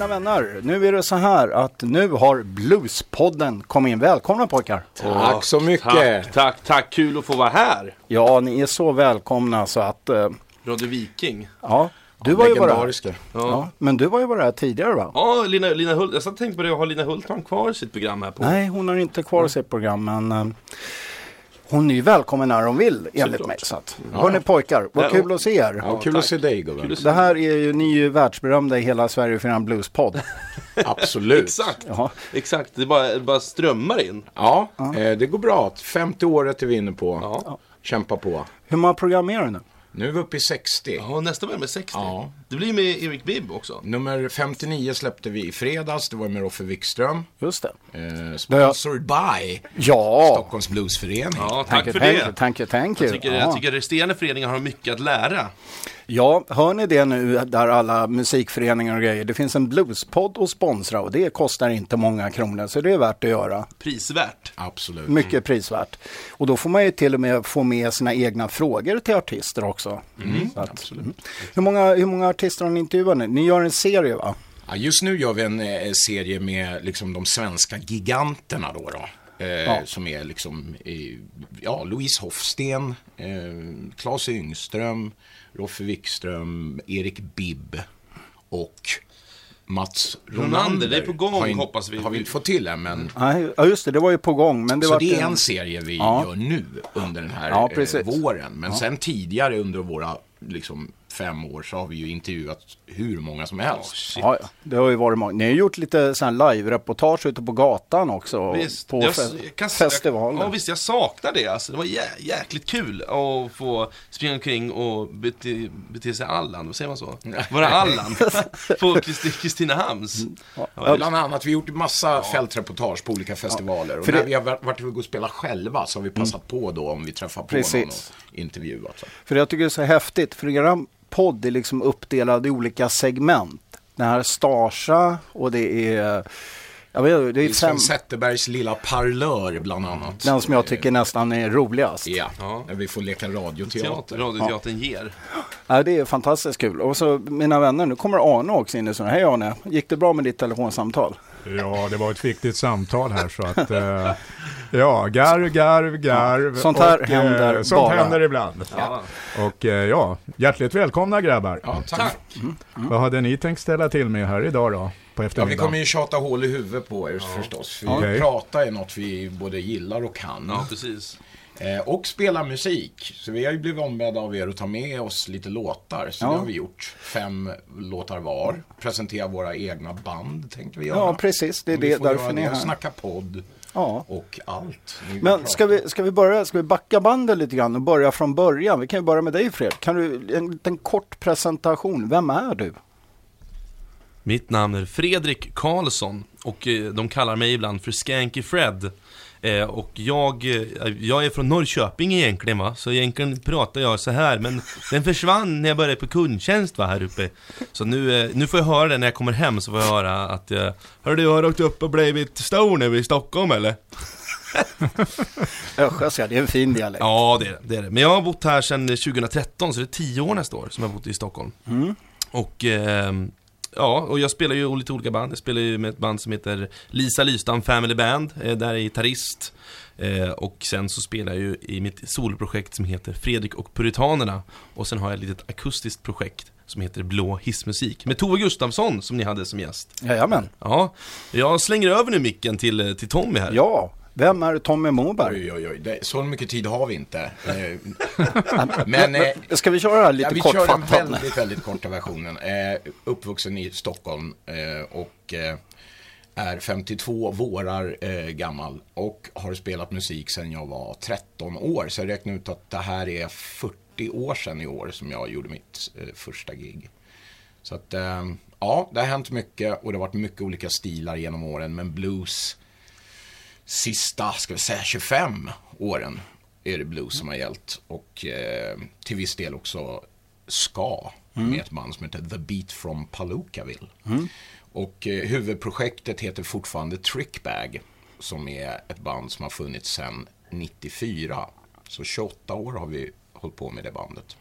mina vänner, nu är det så här att nu har Bluespodden kommit in. Välkomna pojkar! Tack så mycket! Tack, tack, tack. Kul att få vara här. Ja, ni är så välkomna så att, eh, Radio Viking. ja, du var ju bara här. Ja. Ja, men du var ju bara här tidigare va? Ja, Lina, Lina Hult. Jag satt och tänkte på det. Har Lina Hultman kvar sitt program här på? Nej, hon har inte kvar sitt program men eh, hon är ju välkommen när hon vill enligt Såklart. mig. Så att, Hörni pojkar, vad Ja, kul att se er. Ja, kul tack. att se dig gubben. Det här är ju, ni är ju världsberömda i hela Sverige för en bluespodd. Absolut. Exakt. Ja. Exakt. Det bara, det bara strömmar in. Ja, eh, det går bra. 50 året är vi inne på. Ja. Kämpa på. Hur många program är det nu? Nu är vi uppe i 60. Ja, nästa var med 60. Ja. Det blir med Erik Bibb också. Nummer 59 släppte vi i fredags. Det var med Roffe Wikström. Just det. Eh, sponsored by Ja, Stockholms Bluesförening. Ja, tack you, för det. thank you, thank you. Jag tycker, ja. jag tycker resterande föreningar har mycket att lära. Ja, hör ni det nu där alla musikföreningar och grejer. Det finns en bluespodd att sponsra och det kostar inte många kronor så det är värt att göra. Prisvärt. Absolut. Mycket prisvärt. Och då får man ju till och med få med sina egna frågor till artister också. Så att, mm. hur, många, hur många artister har ni intervjuat nu? Ni gör en serie va? Ja, just nu gör vi en eh, serie med liksom, de svenska giganterna då. då. Eh, Som är liksom, eh, ja, Louise Hofsten, eh, Claes Yngström, Roffe Wikström, Erik Bibb och Mats Ronander. Ronander, det är på gång, har in- hoppas vi. Har vi inte fått till än, men Nej, ja just det, det var ju på gång. Men det så var det är en serie vi Ja. gör nu under den här Ja, eh, våren. Men sen tidigare under våra liksom, fem år så har vi ju intervjuat hur många som helst. Shit. Ja, ja, det har ju varit många. Ni har gjort lite live-reportage ute på gatan också. Visst, på jag, fe- jag festivalen. Ja, visst, jag saknar det. Alltså. Det var jä jäkligt kul att få springa omkring och bete, bete sig Allan, vad säger man så? Vara Allan på Kristi, Kristinehamns. Ja, Bland annat, vi har gjort massa fältreportage på olika festivaler. och för när det- vi har varit iväg och spelat själva så har vi passat på då om vi träffar på Precis. någon och intervjuat. Så. För jag tycker det är så häftigt, för podd är liksom uppdelad i olika segment. Den här Starsa och det är, jag vet det är Sven fem, Zetterbergs lilla parlör bland annat. den som jag tycker nästan är roligast. Ja, Ja. när vi får leka Teater, radioteater. radioteatern ger. Ja, det är fantastiskt kul. Och så mina vänner, nu kommer Arne också in i sådana. Hej Arne, gick det bra med ditt telefonsamtal? Ja, det var ett viktigt samtal här så att eh, ja, garv, garv, garv. sånt här och, händer eh, Sånt bara. händer ibland. Ja. Och eh, ja, hjärtligt välkomna grabbar. Ja, tack. Tack. Vad hade ni tänkt ställa till med här idag då? På Ja, vi kommer ju tjata hål i huvudet på er förstås. För Okej. prata är något vi både gillar och kan. Ja, precis. Eh, och spela musik. Så vi har ju blivit ombedda av er att ta med oss lite låtar. Så Ja. det har vi gjort. Fem låtar var. Presentera våra egna band tänkte vi göra. Ja, precis. Det är det, därför ni är här. Snacka podd Ja. och allt. Men ska vi, ska vi börja, ska vi backa bandet lite grann och börja från början? Vi kan ju börja med dig Fred. Kan du, en liten kort presentation. Vem är du? Mitt namn är Fredrik Karlsson och eh, de kallar mig ibland för Skanky Fred. Eh, och jag, eh, jag är från Norrköping egentligen va, så egentligen pratar jag så här men den försvann när jag började på kundtjänst va, här uppe. Så nu, eh, nu får jag höra det när jag kommer hem så får jag höra att eh, Hör du, har du åkt upp och blivit stor nu i Stockholm eller? Östgötska, det är en fin dialekt. Ja, det är det, det är det. Men jag har bott här sedan 2013, så det är tio år nästa år som jag har bott i Stockholm. Och, ehm, ja, och jag spelar ju lite olika band. Jag spelar ju med ett band som heter Lisa Lystam Family Band, eh, där är jag gitarrist. Eh, och sen så spelar jag ju i mitt solprojekt som heter Fredrik och Puritanerna. Och sen har jag ett litet akustiskt projekt som heter Blå hissmusik. Med Tove Gustafsson som ni hade som gäst. Jajamän. Ja, jag slänger över nu micken till, eh, till Tommy här. Ja, vem är Tommy Moberg? Oj, oj, oj. Det, så mycket tid har vi inte. Eh, Men eh, Ska vi köra det här lite ja, vi kör den kortfattat? väldigt, väldigt korta versionen. Eh, uppvuxen i Stockholm eh, och eh, är 52 vårar eh, gammal och har spelat musik sedan jag var 13 år. Så jag räknar ut att det här är 40 år sedan i år som jag gjorde mitt första gig. Så att, ja, det har hänt mycket och det har varit mycket olika stilar genom åren. Men blues, sista, ska vi säga 25 åren är det blues som har gällt. Och eh, till viss del också ska med ett band som heter The Beat from Palookaville. Och eh, huvudprojektet heter fortfarande Trickbag som är ett band som har funnits sedan 94. Så 28 år har vi hållit på med det bandet.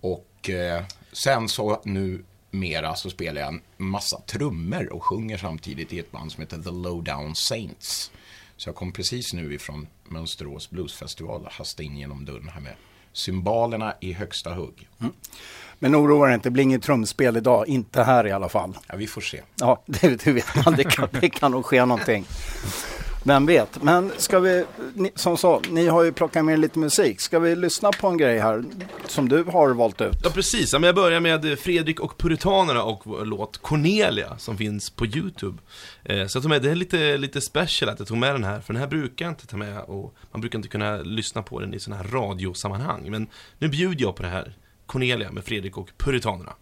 Och eh, sen så nu mera så spelar jag en massa trummor och sjunger samtidigt i ett band som heter The Lowdown Saints. Så jag kom precis nu ifrån Mönsterås Bluesfestival och hastade in genom dörren här med symbolerna i högsta hugg. Men oroa dig inte, det blir inget trumspel idag. Inte här i alla fall. Ja, vi får se. Ja, det, det vet man. Det kan, det kan nog ske någonting. Vem vet? Men ska vi, ni, som sa, ni har ju plockat med lite musik. Ska vi lyssna på en grej här som du har valt ut? Ja precis, ja, men jag börjar med Fredrik och Puritanerna och vår låt Cornelia som finns på YouTube. Eh, så jag tog med, det är lite, lite special att jag tog med den här, för den här brukar jag inte ta med och man brukar inte kunna lyssna på den i sådana här radiosammanhang. Men nu bjuder jag på det här, Cornelia med Fredrik och Puritanerna.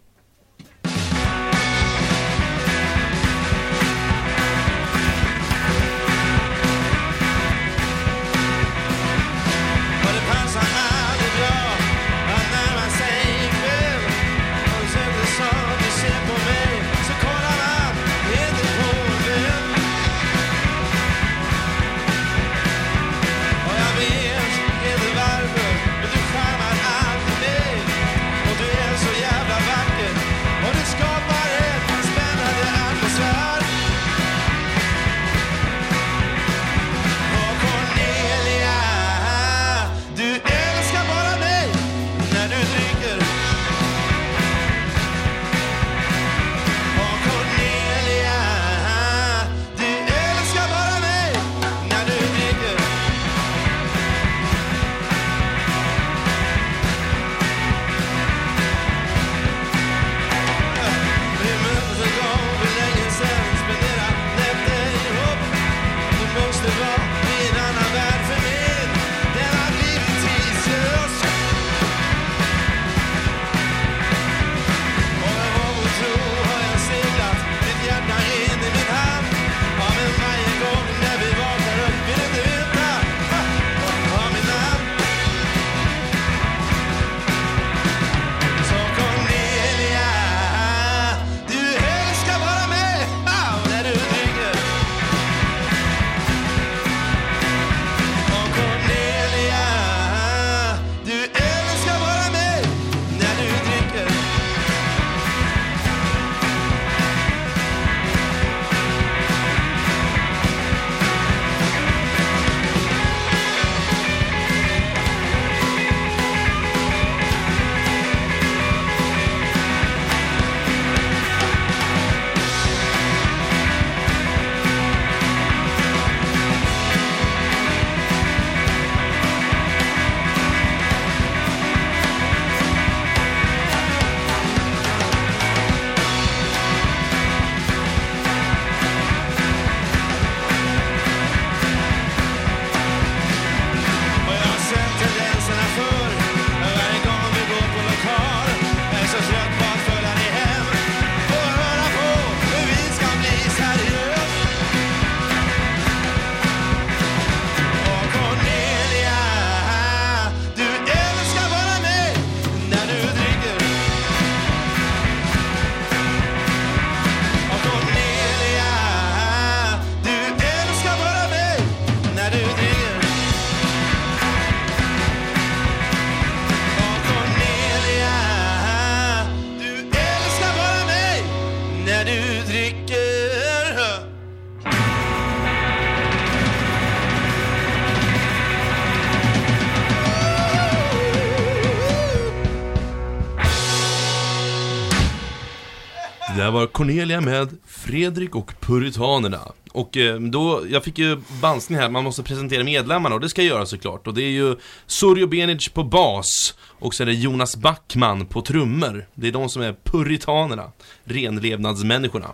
Var Cornelia med Fredrik och Puritanerna. Och eh, då, jag fick ju bansning här, man måste presentera medlemmarna och det ska jag göra såklart. Och det är ju Surjo Benic på bas och så är det Jonas Backman på trummor. Det är de som är Puritanerna, renlevnadsmänniskorna.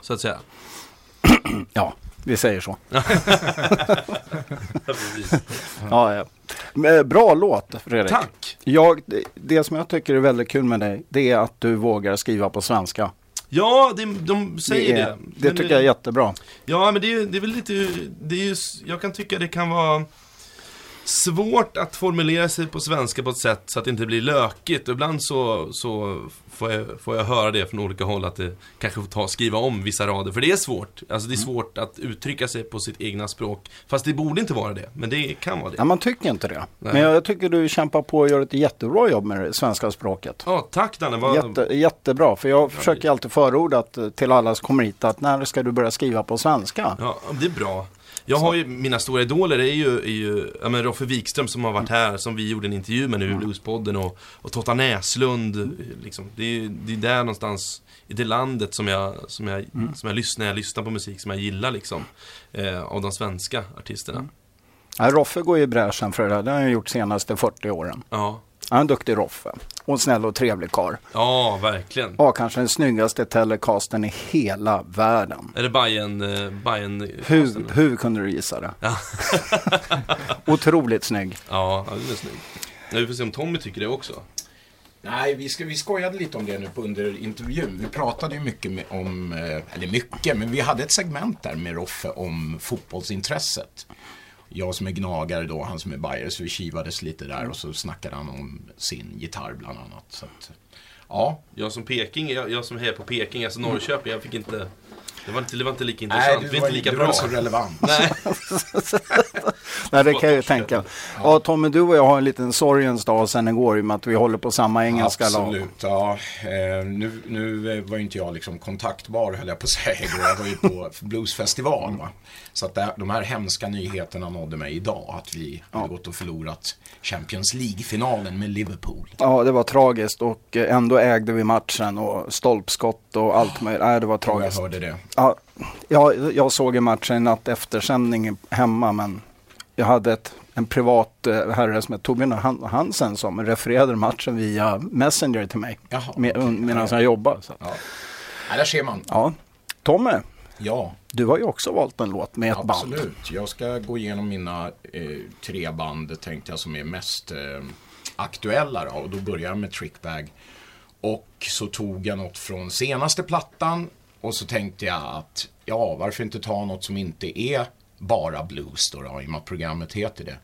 Så att säga. Ja, vi säger så. Ja. Ja. Men, eh, Bra låt, Fredrik. Tack! Jag, det, det som jag tycker är väldigt kul med dig, det är att du vågar skriva på svenska. Ja, det, de säger det, det. är, det Men tycker jag är jättebra. Ja, men det är, det är väl lite, det är ju, jag kan tycka det kan vara svårt att formulera sig på svenska på ett sätt så att det inte blir lökigt. Ibland så, så får, jag, får jag höra det från olika håll att det kanske får ta, skriva om vissa rader. För det är svårt. Alltså det är svårt att uttrycka sig på sitt egna språk. Fast det borde inte vara det. Men det kan vara det. Ja, man tycker inte det. Nej. Men jag tycker du kämpar på och gör ett jättebra jobb med det svenska språket. Ja, tack Danne. Vad, Jätte, jättebra, för jag försöker alltid förorda till alla som kommer hit att när ska du börja skriva på svenska? Ja, det är bra. Jag har ju, mina stora idoler är ju, är ju ja, men Roffe Wikström som har varit här, som vi gjorde en intervju med nu i Bluespodden och, och Totta Näslund. Liksom. Det, är, det är där någonstans i det landet som jag, som jag, som jag lyssnar, jag lyssnar på musik som jag gillar liksom. Eh, av de svenska artisterna. Ja, Roffe går ju i bräschen för det där, det har han gjort senaste 40 åren. Ja. Han är en duktig Roffe och en snäll och trevlig karl. ja, verkligen. Ja, kanske den snyggaste telecasten i hela världen. Är det Bajen, eh, Bajen Hur, hur kunde du gissa det? Ja. Otroligt snygg. Ja, den är snygg. Ja, vi får se om Tommy tycker det också. Nej, vi, ska, vi skojade lite om det nu på under intervjun. Vi pratade ju mycket med, om, eh, eller mycket, men vi hade ett segment där med Roffe om fotbollsintresset. Jag som är gnagare då, han som är bajare, så vi kivades lite där och så snackade han om sin gitarr bland annat. Så att, ja, Jag som Peking, jag, jag som hejar på Peking, alltså Norrköping, jag fick inte... Det var inte, det var inte lika nej, intressant, du det var, inte lika du bra. var inte så relevant. Nej, Nej, det kan jag ju tänka. Ja, Tommy, du och jag har en liten sorgens dag sen igår i och med att vi håller på samma engelska lag. Absolut, ja. Eh, nu, nu var ju inte jag liksom kontaktbar höll jag på att säga igår. Jag var ju på bluesfestival. Va? Så att det, de här hemska nyheterna nådde mig idag. Att vi hade gått och förlorat Champions League-finalen med Liverpool. Ja, det var tragiskt och ändå ägde vi matchen och stolpskott och allt möjligt. Nej, det var Och jag tragiskt. hörde det. Ja, jag, jag såg ju matchen i natt eftersändning hemma, men jag hade ett, en privat eh, herre som hette Torbjörn Han- Hansen som refererade matchen via Messenger till mig Jaha, med, medan Ja, jag jobbade. Så. Ja. Ja, där ser man. Ja. Tommy, Ja, du har ju också valt en låt med ett band. absolut. Jag ska gå igenom mina eh, tre band tänkte jag som är mest eh, aktuella. Då. Och då börjar jag med Trickbag. Och så tog jag något från senaste plattan. Och så tänkte jag att, ja, varför inte ta något som inte är bara blues då, då i och med att programmet heter det.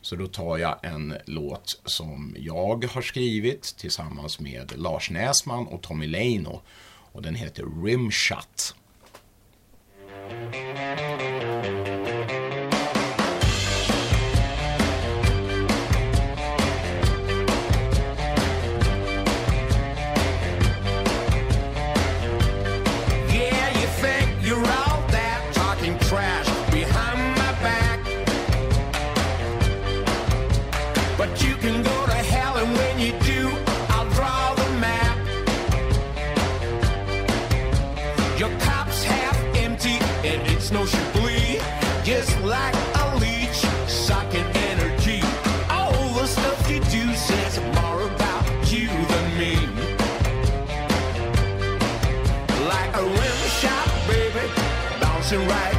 Så då tar jag en låt som jag har skrivit tillsammans med Lars Näsman och Tommy Leino. Och den heter Rimshot. and right.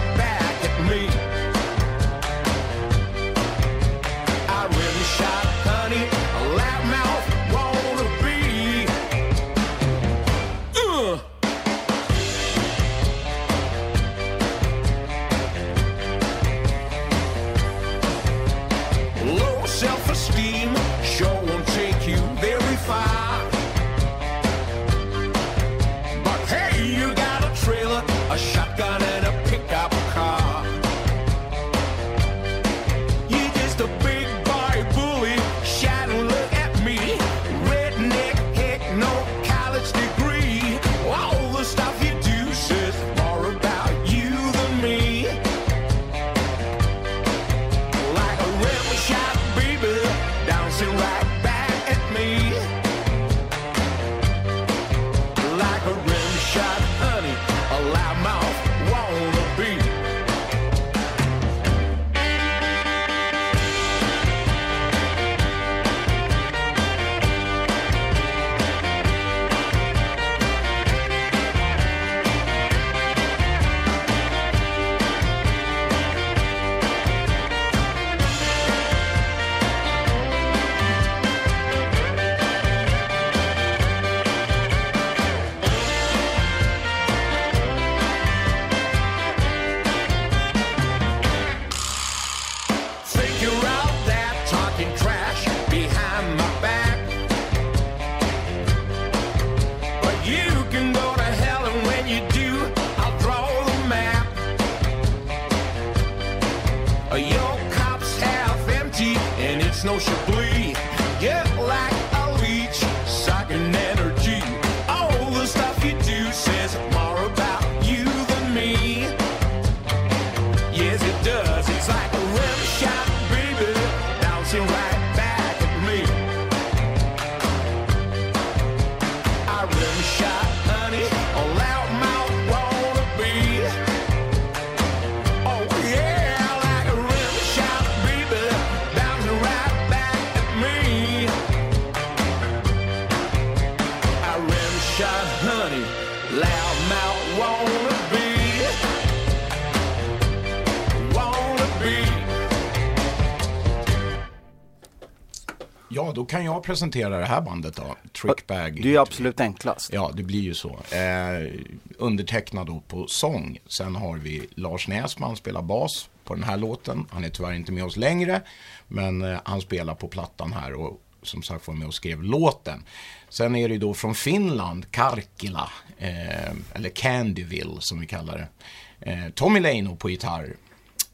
Då kan jag presentera det här bandet då. Trickbag. Det är absolut enklast. Ja, det blir ju så. Eh, undertecknad då på sång. Sen har vi Lars Näsman, spelar bas på den här låten. Han är tyvärr inte med oss längre, men eh, han spelar på plattan här och som sagt var med och skrev låten. Sen är det då från Finland, Karkila, eh, eller Candyville som vi kallar det. Eh, Tommy Leino på gitarr.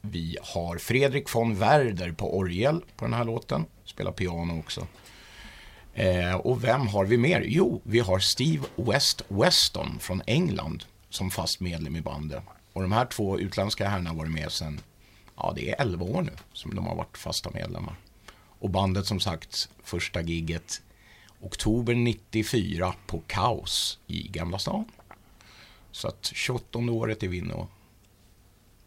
Vi har Fredrik von Werder på orgel på den här låten. Spelar piano också. Eh, och vem har vi mer? Jo, vi har Steve West Weston från England som fast medlem i bandet. Och de här två utländska herrarna har varit med sedan, ja det är 11 år nu som de har varit fasta medlemmar. Och bandet som sagt, första gigget oktober 94 på Kaos i Gamla stan. Så att 28 året är vi inne och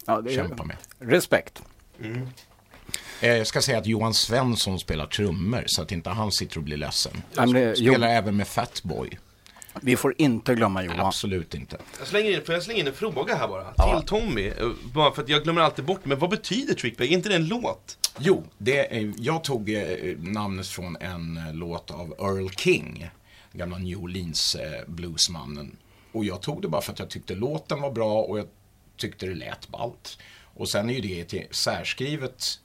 Ja, kämpar med. respekt. Eh, Jag ska säga att Johan Svensson spelar trummor så att inte han sitter och blir ledsen. Ja, Spelar även med Fatboy. Vi får inte glömma Johan. Absolut inte. Jag slänger in, får jag slänga in en fråga här bara? Till Tommy. eh, Bara för att jag glömmer alltid bort Men vad betyder Trickbag? Är inte det en låt? Jo, det är, jag tog eh, namnet från en eh, låt av Earl King, gamla New Orleans eh, bluesmannen. Och jag tog det bara för att jag tyckte låten var bra och jag tyckte det lät ballt. Och sen är ju det ett särskrivet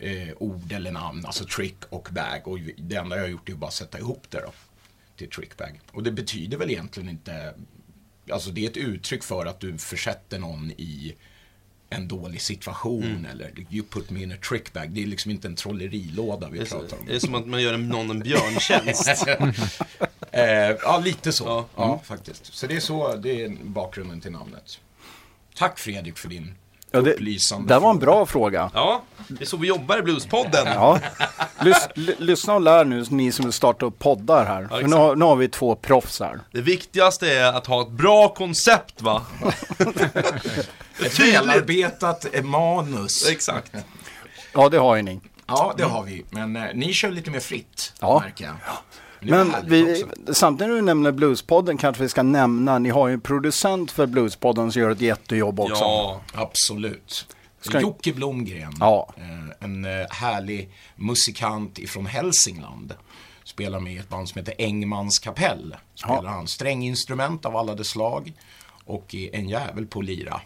eh, ord eller namn, alltså trick och bag. Och det enda jag har gjort är att bara sätta ihop det då, till trickbag. Och det betyder väl egentligen inte, alltså det är ett uttryck för att du försätter någon i en dålig situation eller you put me in a trickbag. Det är liksom inte en trollerilåda vi är, så- pratar om. det är som att man gör någon en björntjänst. Eh, ja, lite så. Ja. Ja. faktiskt. Så det är så, det är bakgrunden till namnet. Tack Fredrik för din Ja, det, upplysande det var en bra fråga. Ja, det är så vi jobbar i Bluespodden. Ja. Lys, lyssna och lär nu, ni som vill starta upp poddar här. För nu, har, nu har vi två proffs här. Det viktigaste är att ha ett bra koncept va? Ett välarbetat manus. Exakt. Ja, det har ju ni. Ja, det har vi. Men eh, ni kör lite mer fritt, Ja. märker jag. Men vi, samtidigt när du nämner Bluespodden kanske vi ska nämna, ni har ju en producent för Bluespodden som gör ett jättejobb också. Ja, Absolut. Ska- Jocke Blomgren, Ja. eh, en eh, härlig musikant ifrån Hälsingland. Spelar med i ett band som heter Engmans kapell. Spelar han stränginstrument av alla dess slag och är en jävel på lira.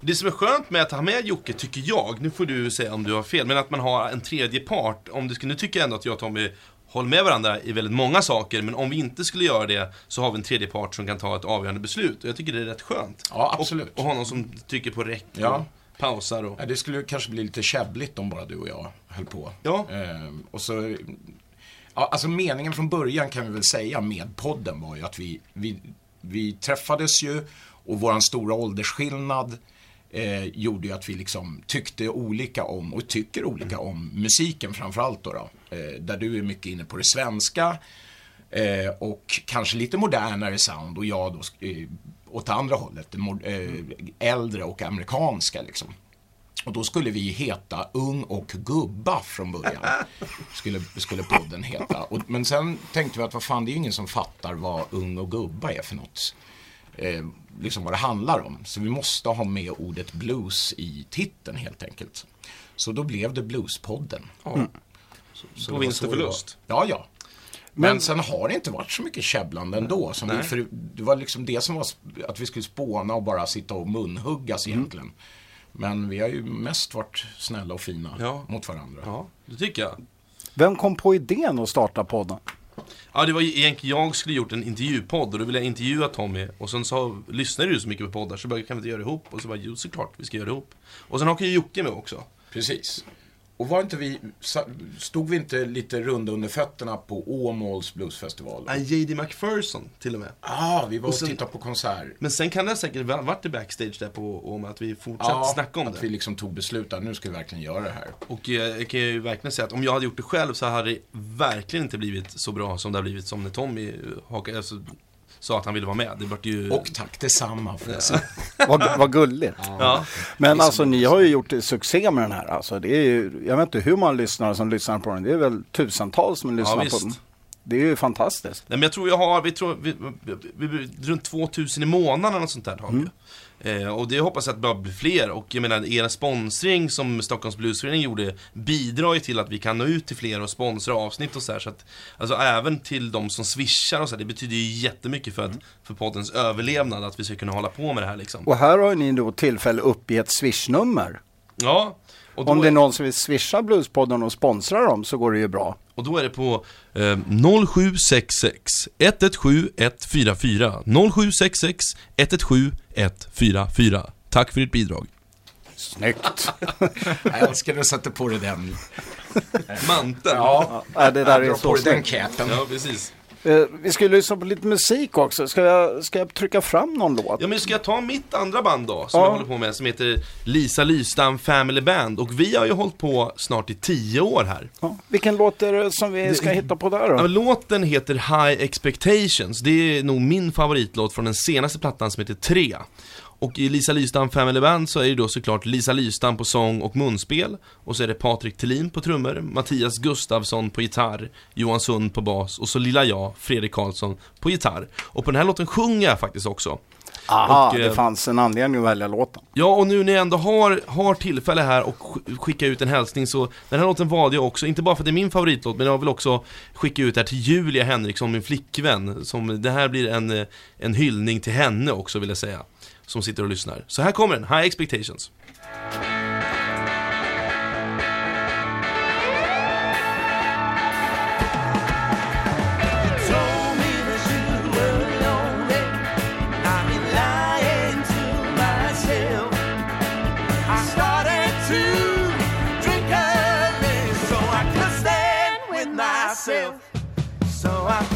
Det som är skönt med att ha med Jocke, tycker jag, nu får du säga om du har fel, men att man har en tredje part. Om du skulle, nu tycker jag ändå att jag och Tommy håller med varandra i väldigt många saker, men om vi inte skulle göra det så har vi en tredje part som kan ta ett avgörande beslut. Och jag tycker det är rätt skönt. Ja, absolut. Och, och honom som trycker på räck och Ja. pausar och... Ja, Det skulle kanske bli lite käbbligt om bara du och jag höll på. Ja. Ehm, och så, ja, alltså meningen från början kan vi väl säga med podden var ju att vi, vi, vi träffades ju och våran stora åldersskillnad eh, gjorde ju att vi liksom tyckte olika om och tycker olika om musiken framförallt då. då där du är mycket inne på det svenska eh, och kanske lite modernare sound och jag då eh, åt andra hållet, eh, äldre och amerikanska liksom. Och då skulle vi heta Ung och Gubba från början. Skulle, skulle podden heta. Och, men sen tänkte vi att vad fan, det är ju ingen som fattar vad Ung och Gubba är för något. Eh, liksom vad det handlar om. Så vi måste ha med ordet blues i titeln helt enkelt. Så då blev det Bluespodden. Ja. Så På vinst och förlust. Ja, ja. Men, sen har det inte varit så mycket käbblande ändå. Som vi, för det var liksom det som var att vi skulle spåna och bara sitta och munhuggas Mm. egentligen. Men vi har ju mest varit snälla och fina Ja. mot varandra. Ja, det tycker jag. Vem kom på idén att starta podden? Ja, det var egentligen, jag skulle gjort en intervjupodd och då ville jag intervjua Tommy och sen så lyssnade du så mycket på poddar så bara, kan vi inte göra det ihop? Och så bara, jo såklart vi ska göra det ihop. Och sen hakade ju Jocke med också. Precis. Och var inte vi, stod vi inte lite runda under fötterna på Åmåls bluesfestival? Nej, J.D. McPherson till och med. Ja, ah, vi var och, Och sen- tittade på konsert. Men sen kan det säkert va- varit det backstage där på om att vi fortsatte snacka om att det. vi liksom tog beslut att nu ska vi verkligen göra det här. Och eh, jag kan ju verkligen säga att om jag hade gjort det själv så hade det verkligen inte blivit så bra som det har blivit som när Tommy eh, hakade, alltså, sa att han ville vara med. Det vart ju... Och tack detsamma får jag säga. Vad, vad gulligt. ja. Men alltså ni har ju gjort succé med den här. Alltså, det är ju, jag vet inte hur många lyssnare som lyssnar på den. Det är väl tusentals som lyssnar på visst. den. Det är ju fantastiskt. Nej men jag tror jag har, vi tror, vi, vi, vi, runt 2000 i månaden eller något sånt där har vi Mm. ju. Eh, och det hoppas jag att det bara blir fler. Och jag menar, er sponsring som Stockholms Bluesförening gjorde bidrar ju till att vi kan nå ut till fler och sponsra avsnitt och så här. Så att, alltså även till de som swishar och så här, det betyder ju jättemycket för, att, för poddens överlevnad att vi ska kunna hålla på med det här liksom. Och här har ni då tillfälle uppge ett swishnummer. Ja. Om det är någon som vill swisha Bluespodden och sponsra dem så går det ju bra. och då är det på eh, 0766 117 144 0766 117 144 Tack för ditt bidrag. Snyggt! Jag älskar att du sätter på dig den. Manteln. Ja, det där är så på dig den snyggt. capen. Ja, precis. Eh, Vi skulle lyssna på lite musik också. Ska jag, ska jag trycka fram någon låt? Ja men ska jag ta mitt andra band då, som Ja. jag håller på med, som heter Lisa Lystam Family Band. Och vi har ju hållit på snart i tio år här. Ja. Vilken låt är det som vi ska hitta på där Ja, då? men låten heter High Expectations. Det är nog min favoritlåt från den senaste plattan som heter 3. Och i Lisa Lystam Family Band så är det då såklart Lisa Lystam på sång och munspel. Och så är det Patrik Thelin på trummor, Mattias Gustafsson på gitarr, Johan Sund på bas och så lilla jag, Fredrik Karlsson, på gitarr. Och på den här låten sjunger jag faktiskt också. Aha, och, det eh, fanns en anledning att välja låten. Ja, och nu när jag ändå har, har tillfälle här och sk- skicka ut en hälsning så Den här låten valde jag också, inte bara för att det är min favoritlåt Men jag vill också skicka ut det här till Julia Henriksson, min flickvän som, Det här blir en, eh, en hyllning till henne också vill jag säga som sitter och lyssnar. Så här kommer den, High Expectations. Told me that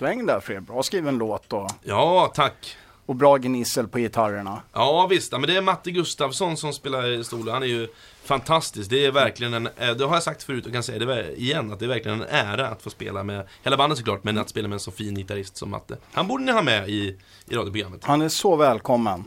bluessväng där Fred. Bra skriven låt och, Ja, tack. och bra gnissel på gitarrerna. Ja visst, men det är Matte Gustafsson som spelar stol. Han är ju fantastisk. Det är verkligen en, eh, det har jag sagt förut och kan säga det igen, att det är verkligen en ära att få spela med, hela bandet såklart, men att spela med en så fin gitarrist som Matte. Han borde ni ha med i, i radioprogrammet. Han är så välkommen.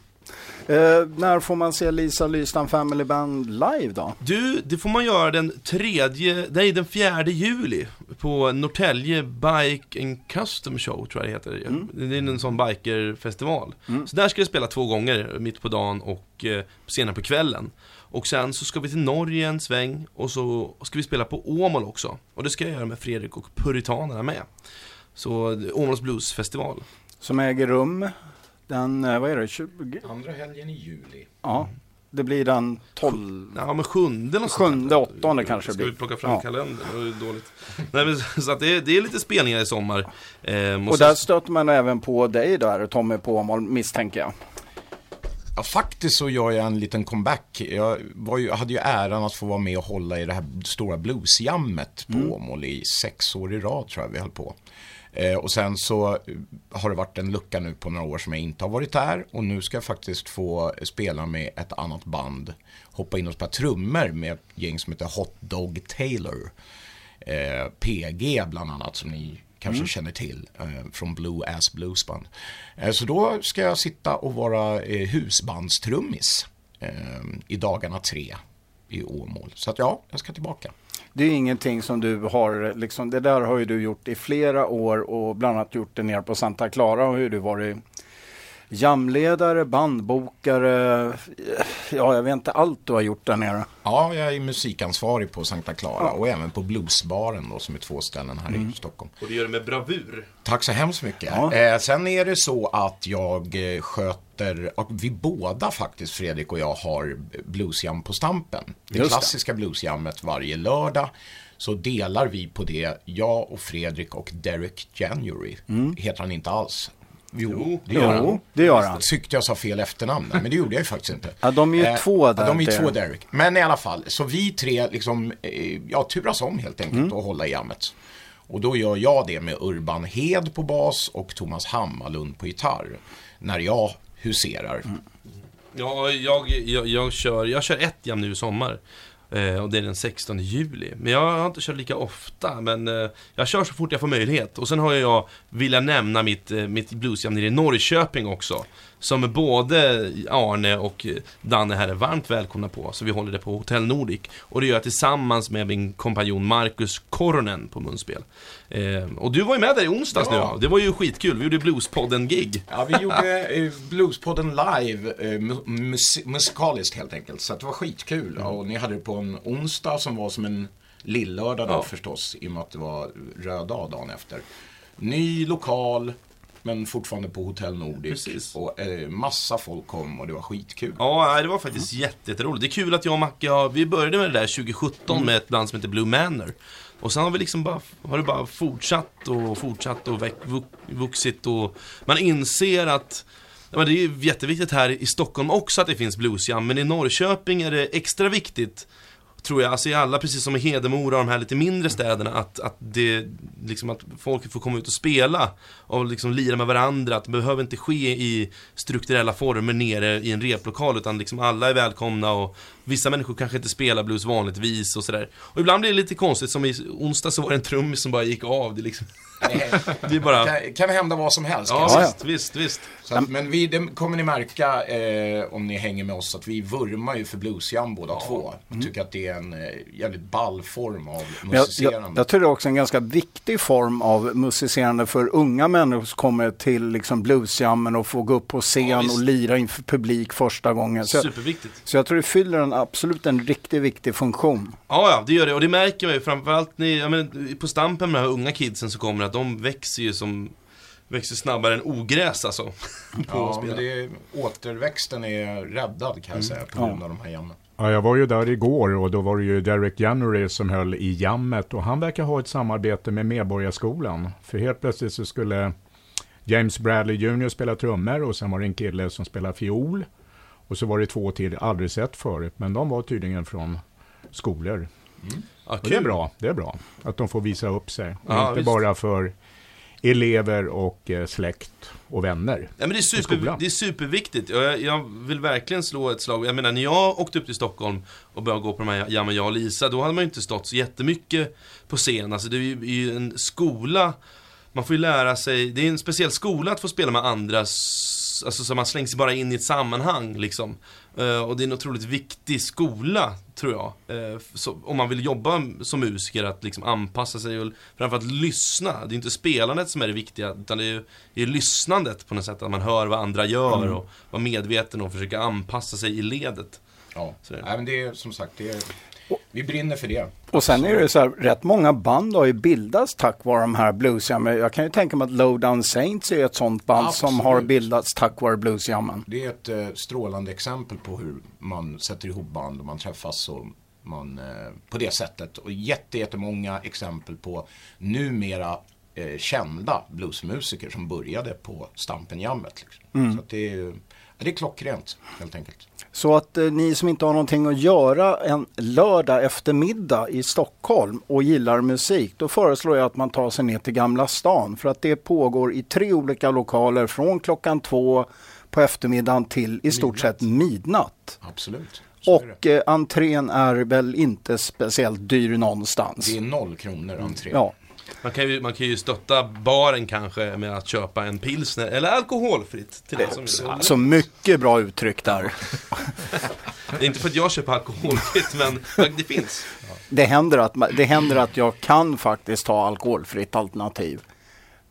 Eh, när får man se Lisa Lystam Family Band live då? Du, det får man göra den tredje, nej den fjärde juli på Norrtälje Bike and Custom Show tror jag det heter. Det är en sån bikerfestival. Så där ska jag spela två gånger, mitt på dagen och eh, senare på kvällen. Och sen så ska vi till Norge en sväng och så ska vi spela på Åmål också. Och det ska jag göra med Fredrik och Puritanerna med. Så eh, Åmåls Bluesfestival. Som äger rum den, eh, vad är det, 20? Andra helgen i juli. Ja, det blir den 12. Ja men sjunde någonstans. Sjunde, åttonde kanske det Ska vi blir. plocka fram Ja. kalendern? Det ju dåligt. Nej, men, så att det, är, det är lite spelningar i sommar. Ehm, Och där stöter man även på dig där, Tommy på Åmål, misstänker jag. Ja, faktiskt så gör jag en liten comeback. Jag var ju, hade ju äran att få vara med och hålla i det här stora bluesjammet på Åmål i sex år i rad tror jag vi höll på. Eh, och sen så eh, har det varit en lucka nu på några år som jag inte har varit där. Och nu ska jag faktiskt få spela med ett annat band. Hoppa in och spela trummor med ett gäng som heter Hot Dog Taylor. Eh, PG bland annat som ni kanske känner till eh, från Blue Ass Bluesband. Eh, så då ska jag sitta och vara eh, husbandstrummis eh, i dagarna tre i Åmål. Så att ja, jag ska tillbaka. Det är ingenting som du har, liksom, det där har ju du gjort i flera år och bland annat gjort det nere på Santa Clara har ju du varit jamledare, bandbokare, ja jag vet inte allt du har gjort där nere. Ja, jag är musikansvarig på Santa Clara och även på Bluesbaren då, som är två ställen här i Stockholm. Och det gör det med bravur. Tack så hemskt mycket. Ja. Eh, sen är det så att jag eh, sköter, och vi båda faktiskt, Fredrik och jag, har bluesjam på Stampen. Det Just det. klassiska bluesjammet varje lördag. Så delar vi på det, jag och Fredrik och Derek January. Heter han inte alls. Jo, det gör han. Jo, det gör han. Tyckte jag sa fel efternamn, men det gjorde jag ju faktiskt inte. Ja, de är ju två ja, där, de är ju två Derek. Men i alla fall, så vi tre liksom, eh, ja, turas om helt enkelt Mm. och hålla i jammet. Och då gör jag det med Urban Hed på bas och Thomas Hammarlund på gitarr. När jag huserar. Mm. Ja, jag, jag, jag, kör, jag kör ett jam nu i sommar. Eh, och det är den 16 juli. Men jag har inte kört lika ofta, men eh, jag kör så fort jag får möjlighet. Och sen har jag, vill jag nämna mitt, eh, mitt bluesjam nere i Norrköping också. Som både Arne och Danne här är varmt välkomna på. Så vi håller det på Hotell Nordic. Och det gör jag tillsammans med min kompanjon Marcus Koronen på munspel. Eh, och du var ju med där i onsdags Ja. nu. Det var ju skitkul. Vi gjorde Bluespodden-gig. Ja, vi gjorde eh, Bluespodden live, eh, mu- mus- musikaliskt helt enkelt. Så det var skitkul. Och ni hade det på en onsdag som var som en lillördag då Ja. förstås. I och med att det var röd dag dagen efter. Ny lokal, men fortfarande på Hotell Nordic. Precis. Och eh, massa folk kom och det var skitkul. Ja, det var faktiskt jätte- jätteroligt. Det är kul att jag och Macke har, vi började med det där 2017 med ett band som heter Blue Manor. Och sen har vi liksom bara, har det bara fortsatt och fortsatt och väck, vux- vuxit och man inser att men det är jätteviktigt här i Stockholm också att det finns bluesjam, men i Norrköping är det extra viktigt Tror jag, alltså i alla, precis som i Hedemora och de här lite mindre städerna, att, att det, liksom att folk får komma ut och spela och liksom lira med varandra, att det behöver inte ske i strukturella former nere i en replokal, utan liksom alla är välkomna och vissa människor kanske inte spelar blues vanligtvis och sådär. Och ibland blir det lite konstigt, som i onsdag så var det en trummis som bara gick av, det är liksom, det är bara... kan, kan hända vad som helst. kan Ja, jag visst, visst, visst. Så att, men vi, det kommer ni märka eh, om ni hänger med oss att vi vurmar ju för bluesjam båda två. Och tycker att det är en eh, jävligt ball form av Men Jag, musicerande. jag, jag tror det är också en ganska viktig form av musicerande för unga människor som kommer till liksom bluesjammen och får gå upp på Ja, scen visst. och lira inför publik första gången. Så, jag- Superviktigt. så jag tror det fyller en absolut en riktigt viktig funktion. Ja, ja, det gör det. Och det märker man ju framförallt ni, jag menar, på Stampen med de här unga kidsen som kommer, att de växer ju som, växer snabbare än ogräs alltså. På Ja, att men det, återväxten är räddad kan jag säga på grund av de här jammen. Ja, jag var ju där igår och då var det ju Derek January som höll i jammet och han verkar ha ett samarbete med Medborgarskolan. För helt plötsligt så skulle James Bradley Jr spela trummor och sen var det en kille som spelade fiol. Och så var det två till, aldrig sett förut, men de var tydligen från skolor. ja, Och det är bra, det är bra att de får visa upp sig. Ja, inte visst. bara för elever och eh, släkt och vänner. Ja, men det, är super, det är superviktigt. Jag, jag vill verkligen slå ett slag. Jag menar, när jag åkte upp till Stockholm och började gå på de här jammen jag och Lisa, då hade man ju inte stått så jättemycket på scen. Alltså det är ju en skola, man får ju lära sig, det är en speciell skola att få spela med andras, alltså så man slängs bara in i ett sammanhang liksom. Eh, och det är en otroligt viktig skola, tror jag. Eh, så, om man vill jobba som musiker, att liksom anpassa sig och framförallt lyssna. Det är inte spelandet som är det viktiga, utan det är det är lyssnandet på något sätt. Att man hör vad andra gör och vara medveten och försöka anpassa sig i ledet. Ja. Nej, men det är som sagt, det är, vi brinner för det. Och sen är det så här, rätt många band har ju bildats tack vare de här bluesjammen. Jag kan ju tänka mig att Lowdown Saints är ett sånt band som har Absolut. bildats tack vare bluesjammen. Det är ett eh, strålande exempel på hur man sätter ihop band och man träffas och man, eh, på det sättet. Och jätte, jättemånga exempel på numera eh, kända bluesmusiker som började på Stampenjammet. Liksom. Så att det, är, det är klockrent helt enkelt. Så att eh, ni som inte har någonting att göra en lördag eftermiddag i Stockholm och gillar musik, då föreslår jag att man tar sig ner till Gamla stan för att det pågår i tre olika lokaler från klockan två på eftermiddagen till i stort sett midnatt. Absolut. Så. Och eh, entrén är väl inte speciellt dyr någonstans. Det är noll kronor entré. Ja, Man kan, ju, man kan ju stötta baren kanske med att köpa en pilsner, eller alkoholfritt till det som vill. så mycket bra uttryck där. Det är inte för att jag köper alkoholfritt, men det finns. Det händer, att, det händer att jag kan faktiskt ha alkoholfritt alternativ.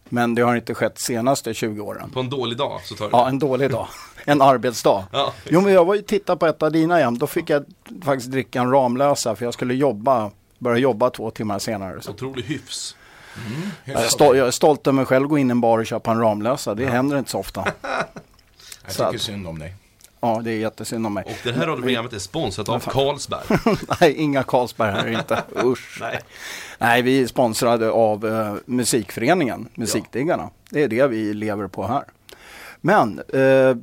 Men det har inte skett senaste 20 åren. På en dålig dag så tar du Ja, en dålig dag. En arbetsdag. Ja. Jo, men jag var ju titta på ett av dina hem. Då fick jag faktiskt dricka en Ramlösa för jag skulle jobba, börja jobba två timmar senare. Så. Otrolig hyfs. Jag, är stol, jag är stolt över mig själv att gå in i en bar och köpa en Ramlösa. Det händer inte så ofta. Jag Så tycker att- synd om dig. Ja, det är jättesynd om mig. Och det här radioprogrammet är sponsrat av Carlsberg. Nej, inga Carlsberg här inte. Usch. Nej. Nej, vi är sponsrade av eh, Musikföreningen, Musikdiggarna. Det är det vi lever på här. Men eh,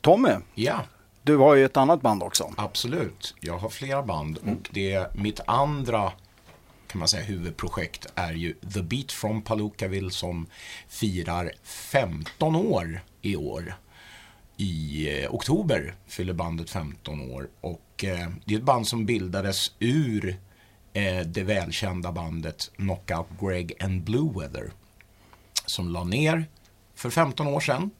Tommy, Ja, du har ju ett annat band också. absolut. Jag har flera band Mm. och det mitt andra kan man säga huvudprojekt är ju The Beat from Palookaville som firar 15 år i år. I eh, oktober fyller bandet 15 år och eh, det är ett band som bildades ur eh, det välkända bandet Knockout Greg and Blue Weather som la ner för 15 år sedan.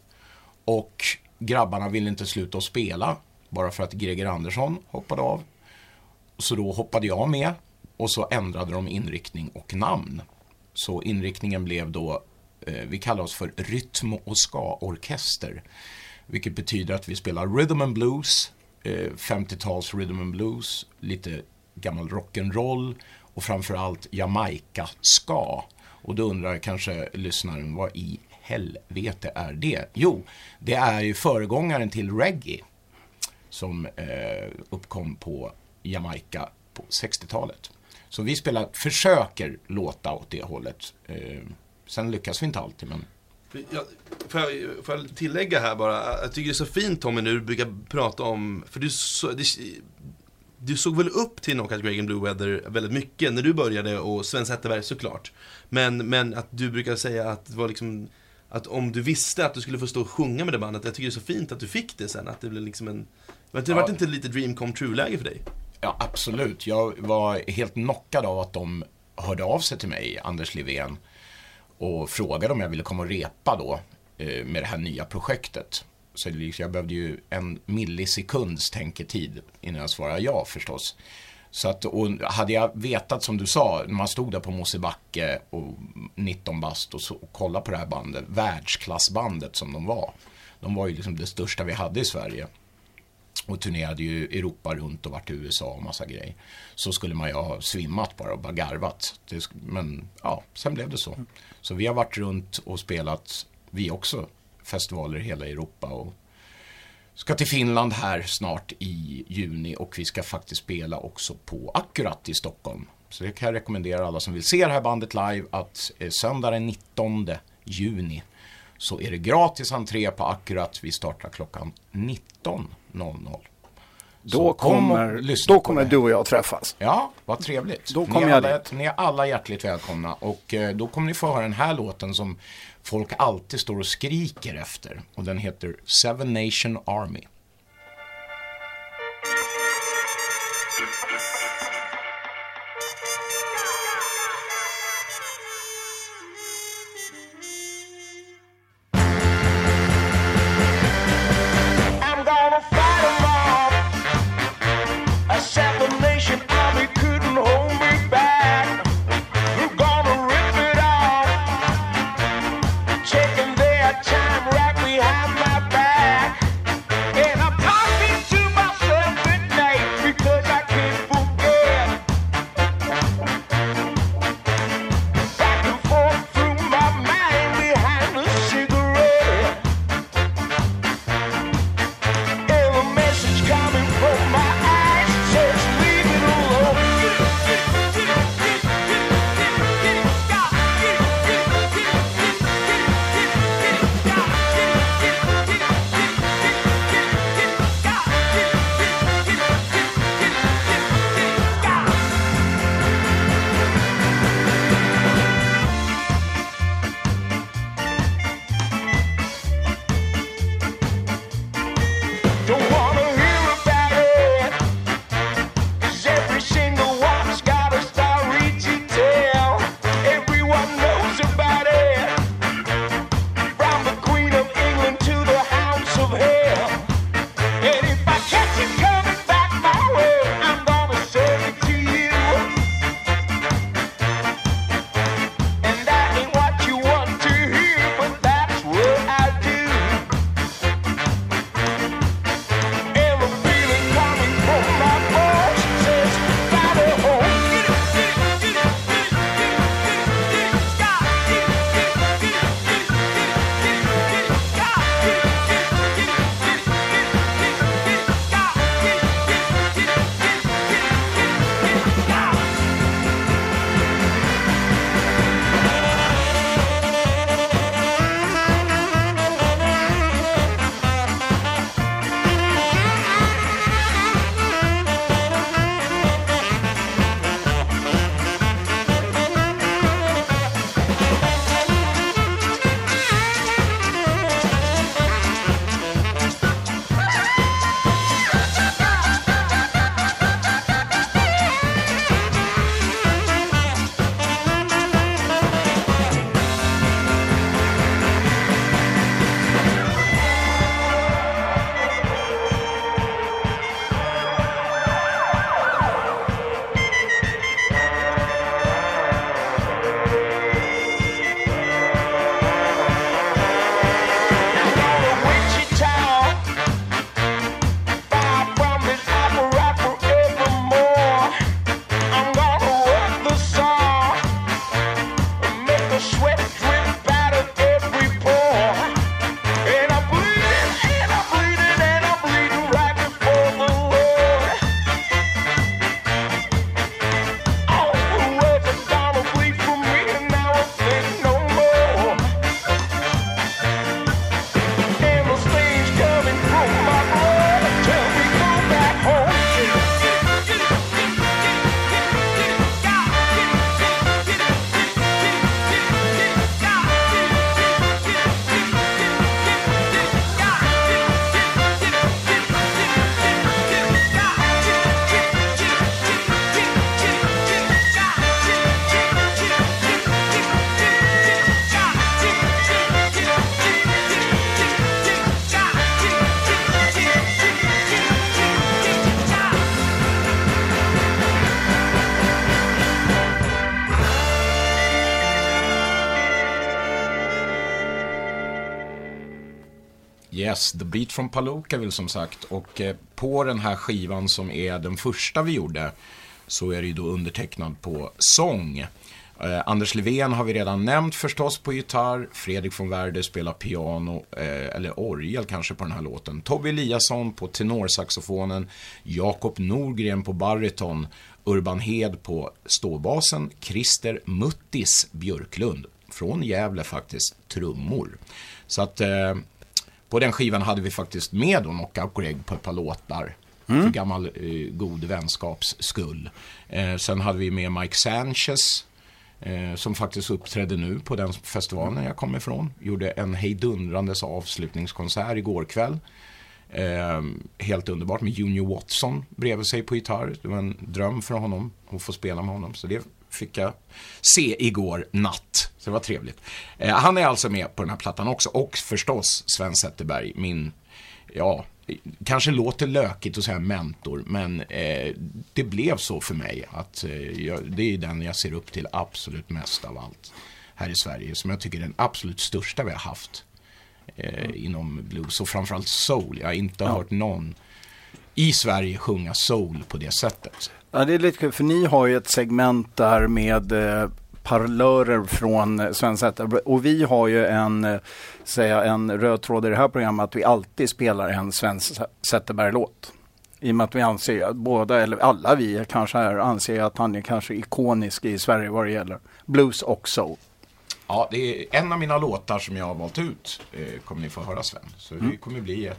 Och grabbarna ville inte sluta att spela bara för att Greger Andersson hoppade av. Så då hoppade jag med och så ändrade de inriktning och namn. Så inriktningen blev då, eh, vi kallar oss för rytm och ska-orkester. Vilket betyder att vi spelar rhythm and blues, eh, 50-tals rhythm and blues, lite gammal rock'n'roll och framförallt Jamaica-ska. Och då undrar kanske lyssnaren, vad i helvete är det? Jo, det är ju föregångaren till reggae som eh, uppkom på Jamaica på 60-talet. Så vi spelar, försöker låta åt det hållet. Eh, sen lyckas vi inte alltid, men Jag, får, jag, får jag tillägga här bara, jag tycker det är så fint Tommy när du brukar prata om, för du, så, det, du såg väl upp till Knockout Greg and Blue Weather väldigt mycket när du började och Sven Zetterberg såklart. Men, men att du brukar säga att det var liksom, att om du visste att du skulle få stå och sjunga med det bandet, jag tycker det är så fint att du fick det sen, att det blev liksom en, det Ja. vart inte lite dream come true-läge för dig? Ja, absolut. Jag var helt knockad av att de hörde av sig till mig, Anders Livén, och frågade om jag ville komma och repa då eh, med det här nya projektet. Så liksom, jag behövde ju en millisekunds tänketid innan jag svarade ja förstås. Så att, och hade jag vetat som du sa, när man stod där på Mosebacke och 19 bast och, så, och kollade på det här bandet, världsklassbandet som de var. De var ju liksom det största vi hade i Sverige och turnerade ju Europa runt och vart i USA och massa grejer. Så skulle man ju ha svimmat bara och bara garvat. Det, men ja, sen blev det så. Mm. Så vi har varit runt och spelat, vi också, festivaler i hela Europa och ska till Finland här snart i juni och vi ska faktiskt spela också på Akkurat i Stockholm. Så det kan jag rekommendera alla som vill se det här bandet live att eh, söndag den 19 juni så är det gratis entré på Akkurat. Vi startar klockan 19. 00. Då kommer, kom då kommer du och jag träffas. Ja, vad trevligt. Då kommer ni, är alla, ni är alla hjärtligt välkomna och eh, då kommer ni få höra den här låten som folk alltid står och skriker efter och den heter Seven Nation Army. Beat from Palookaville som sagt. Och eh, på den här skivan som är den första vi gjorde så är det ju då undertecknad på sång. Eh, Anders Levén har vi redan nämnt förstås på gitarr. Fredrik von Werde spelar piano, eh, eller orgel kanske på den här låten. Tobbe Eliasson på tenorsaxofonen. Jakob Norgren på bariton. Urban Hed på ståbasen. Christer Muttis Björklund. Från Gävle faktiskt, trummor. Så att eh, på den skivan hade vi faktiskt med då Knockout Greg på ett par låtar. för gammal eh, god vänskaps skull. Eh, sen hade vi med Mike Sanchez eh, som faktiskt uppträdde nu på den festivalen jag kommer ifrån. Gjorde en hejdundrandes avslutningskonsert igår kväll. Eh, helt underbart med Junior Watson bredvid sig på gitarr. Det var en dröm för honom att få spela med honom. Så det fick jag se igår natt. Så det var trevligt. Eh, han är alltså med på den här plattan också. Och förstås Sven Zetterberg, min, ja, kanske låter lökigt att säga mentor. Men eh, det blev så för mig. att eh, jag, Det är den jag ser upp till absolut mest av allt här i Sverige. Som jag tycker är den absolut största vi har haft eh, inom blues och framförallt soul. Jag har inte hört någon i Sverige sjunga soul på det sättet. Ja, det är lite kul för ni har ju ett segment där med eh, parlörer från eh, Sven Zetterberg och vi har ju en, eh, säga, en röd tråd i det här programmet att vi alltid spelar en Sven Zetterberg-låt. I och med att vi anser, att båda eller alla vi kanske här anser att han är kanske ikonisk i Sverige vad det gäller blues och soul. Ja, det är en av mina låtar som jag har valt ut. Eh, kommer ni få höra Sven. Så det kommer bli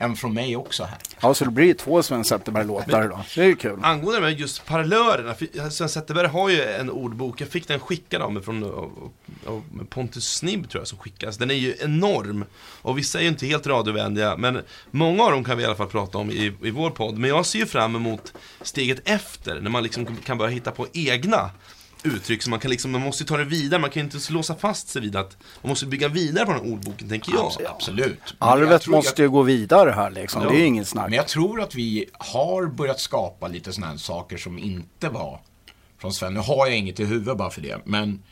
en från mig också här. Ja, så det blir två Sven Zetterberg-låtar då. Det är ju kul. Angående med just parallörerna, för Sven Zetterberg har ju en ordbok, jag fick den skickad av mig från av, av Pontus Snibb tror jag som skickas. Den är ju enorm. Och vissa är ju inte helt radiovänliga, men många av dem kan vi i alla fall prata om i, i vår podd. Men jag ser ju fram emot steget efter, när man liksom kan börja hitta på egna uttryck så man kan liksom, man måste ta det vidare, man kan inte låsa fast sig vid att man måste bygga vidare på den här ordboken, tänker jag. Abs- Absolut. Men jag Arvet tror- måste ju gå vidare här liksom. Det är ju inget snack. Men jag tror att vi har börjat skapa lite sådana här saker som inte var från Sven. Nu har jag inget i huvudet bara för det. Men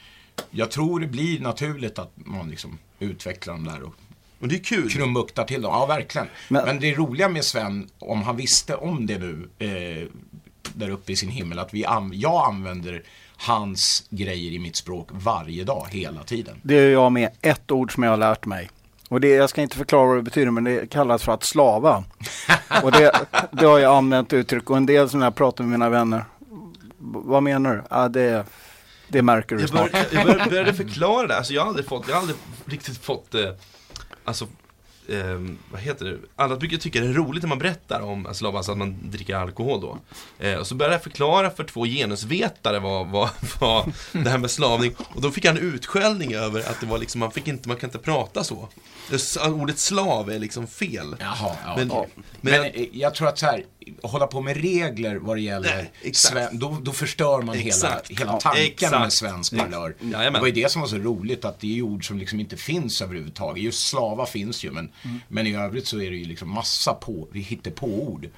jag tror det blir naturligt att man liksom utvecklar dem där och Och det är kul. krumbuktar till dem. Ja, verkligen. Men- Men, det roliga med Sven, om han visste om det nu, eh, där uppe i sin himmel, att vi an- jag använder hans grejer i mitt språk varje dag, hela tiden. Det är jag med. Ett ord som jag har lärt mig. Och det, jag ska inte förklara vad det betyder, men det kallas för att slava. Och det, det har jag använt uttryck och en del som jag pratar med mina vänner. "V- Vad menar du? Ja, det, det märker du Jag, snart. bör, jag bör, började förklara det, alltså jag har aldrig fått, jag har aldrig riktigt fått, eh, alltså, eh, vad heter det? Alla brukar tycka det är roligt när man berättar om alltså, alltså att man dricker alkohol då. Eh, och så började jag förklara för två genusvetare vad, vad, vad det här med slavning, och då fick en utskällning över att det var liksom, man fick inte, man kan inte prata så. Det, ordet slav är liksom fel. Jaha, ja. Men- men, men- men eh, jag tror att så här, hålla på med regler vad det gäller Nej, då, då förstör man Exakt. hela, hela Ja, tanken exakt. med svensk parlör. Mm. Jajamän. Det var ju det som var så roligt att det är ord som liksom inte finns överhuvudtaget. Just slava finns ju men, Mm. men i övrigt så är det ju liksom massa på, vi hittar på ord.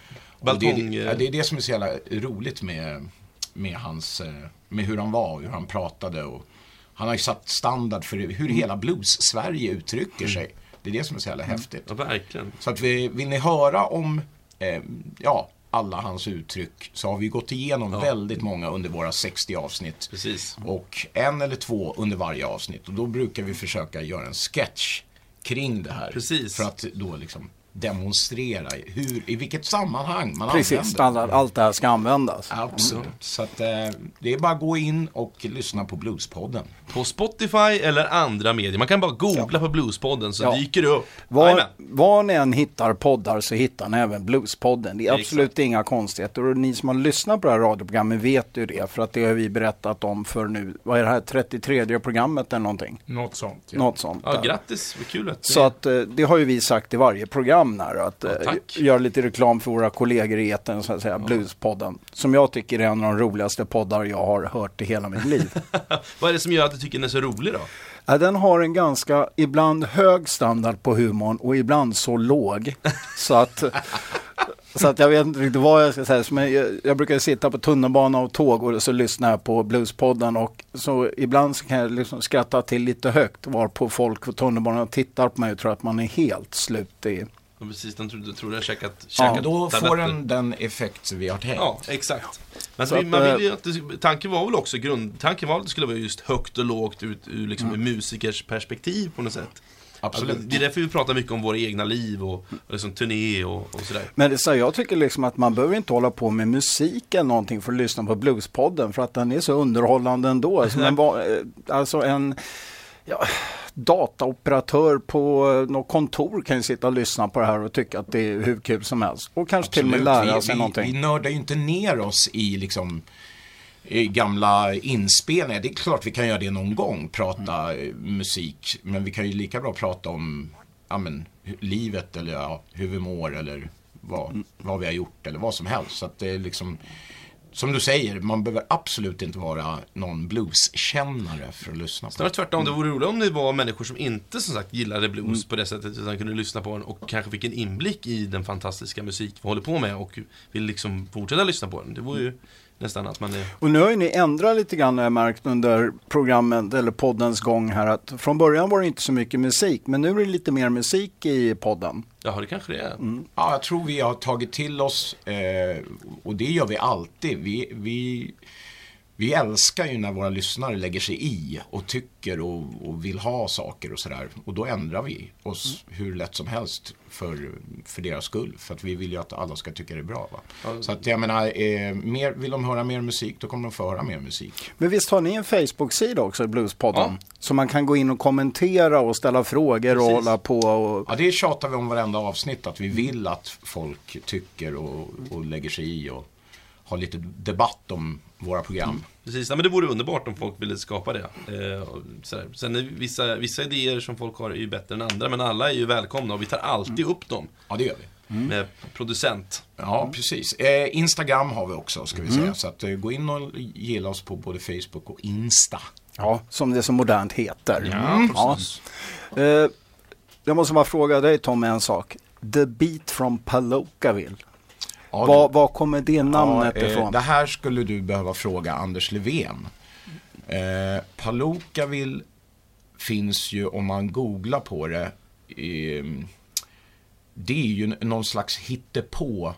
Balkong, det, är det, eh. ja, det är det som är så jävla roligt med, med hans, eh, med hur han var och hur han pratade och han har ju satt standard för Mm. hur hela blues-Sverige uttrycker sig. Det är det som är så jävla häftigt. Ja, verkligen. Så att vi, vill ni höra om eh, ja, alla hans uttryck så har vi gått igenom väldigt många under våra 60 avsnitt. Precis. Och en eller två under varje avsnitt. Och då brukar vi försöka göra en sketch kring det här. Precis. För att då liksom demonstrera hur, i vilket sammanhang man Precis, använder. standard, allt det här ska användas. Absolut. Så att eh, det är bara att gå in och lyssna på Bluespodden. På Spotify eller andra medier. Man kan bara googla på Bluespodden så Ja. dyker det upp. Var, var ni än hittar poddar så hittar ni även Bluespodden. Det är Exakt. absolut inga konstigheter. Och ni som har lyssnat på det här radioprogrammet vet ju det. För att det har vi berättat om för nu, vad är det här, 33 programmet eller någonting? Något sånt. Ja. Något sånt. Ja, grattis, vad kul att Så att eh, det har ju vi sagt i varje program här. Att Ja, eh, göra lite reklam för våra kollegor i etern, så att säga, Bluespodden. Som jag tycker är en av de roligaste poddar jag har hört i hela mitt liv. Vad är det som gör att du tycker den är så rolig då? Ja, den har en ganska, ibland hög standard på humorn och ibland så låg. Så att, så att jag vet inte riktigt vad jag ska säga. Men jag, jag brukar sitta på tunnelbana och tåg och så lyssnar jag på Bluespodden. Och så ibland så kan jag liksom skratta till lite högt. Var på folk på tunnelbanan tittar på mig och tror att man är helt slut i. Ja, precis, den tror, tror jag käkat, Ja, käkat Då får tabletter. den den effekt vi har tänkt. Ja, exakt. Men Så vi, att, man eh, vill ju att det, tanken var väl också, grundtanken var att det skulle vara just högt och lågt ut ur liksom Mm. en musikers perspektiv på något sätt. Absolut. Alltså, det är därför vi pratar mycket om våra egna liv och, och liksom turné och, och sådär. Men så jag tycker liksom att man behöver inte hålla på med musik eller någonting för att lyssna på Bluespodden. För att den är så underhållande ändå. Som en, va- eh, alltså en dataoperatör på eh, något kontor kan ju sitta och lyssna på det här och tycka att det är hur kul som helst. Och kanske till och med Absolut. lära sig vi, någonting. Vi nördar ju inte ner oss i liksom i gamla inspelningar. Det är klart vi kan göra det någon gång, prata Mm. eh, musik. Men vi kan ju lika bra prata om ja, men, livet eller ja, hur vi mår eller vad, Mm. vad vi har gjort eller vad som helst. Så att det är liksom, som du säger, man behöver absolut inte vara någon blueskännare för att lyssna på Snarare det. tvärtom, det vore roligt om det var människor som inte som sagt gillade blues Mm. på det sättet utan kunde lyssna på den och kanske fick en inblick i den fantastiska musik vi håller på med och vill liksom fortsätta lyssna på den. Det vore ju nästan att man är... Och nu har ju ni ändrat lite grann har jag märkt under programmet eller poddens gång här att från början var det inte så mycket musik men nu är det lite mer musik i podden. Jaha, det kanske det är. Mm. Ja, jag tror vi har tagit till oss, eh, och det gör vi alltid. Vi, vi, vi älskar ju när våra lyssnare lägger sig i och tycker och, och vill ha saker och sådär. Och då ändrar vi oss hur lätt som helst för, för deras skull. För att vi vill ju att alla ska tycka det är bra. Va? Så att jag menar, eh, mer, vill de höra mer musik då kommer de få höra mer musik. Men visst har ni en Facebook-sida också, Bluespodden? Ja. Så man kan gå in och kommentera och ställa frågor och Precis. hålla på och... Ja, det tjatar vi om varenda avsnitt. Att vi vill att folk tycker och, och lägger sig i och har lite debatt om våra program. Precis, men det vore underbart om folk ville skapa det. Eh. Sen är vissa, vissa idéer som folk har är ju bättre än andra, men alla är ju välkomna och vi tar alltid upp dem Ja, det gör vi. med producent. Ja, precis. Eh, Instagram har vi också, ska vi säga. Så att, eh, gå in och gilla oss på både Facebook och Insta. Ja, som det så modernt heter. Ja, precis. Eh, jag måste bara fråga dig Tom en sak. The Beat from Palookaville. Ja, Var, var kommer det namnet ja, eh, ifrån? Det här skulle du behöva fråga Anders Levén. Eh, Palookaville finns ju, om man googlar på det, eh, det är ju någon slags hittepå-stad.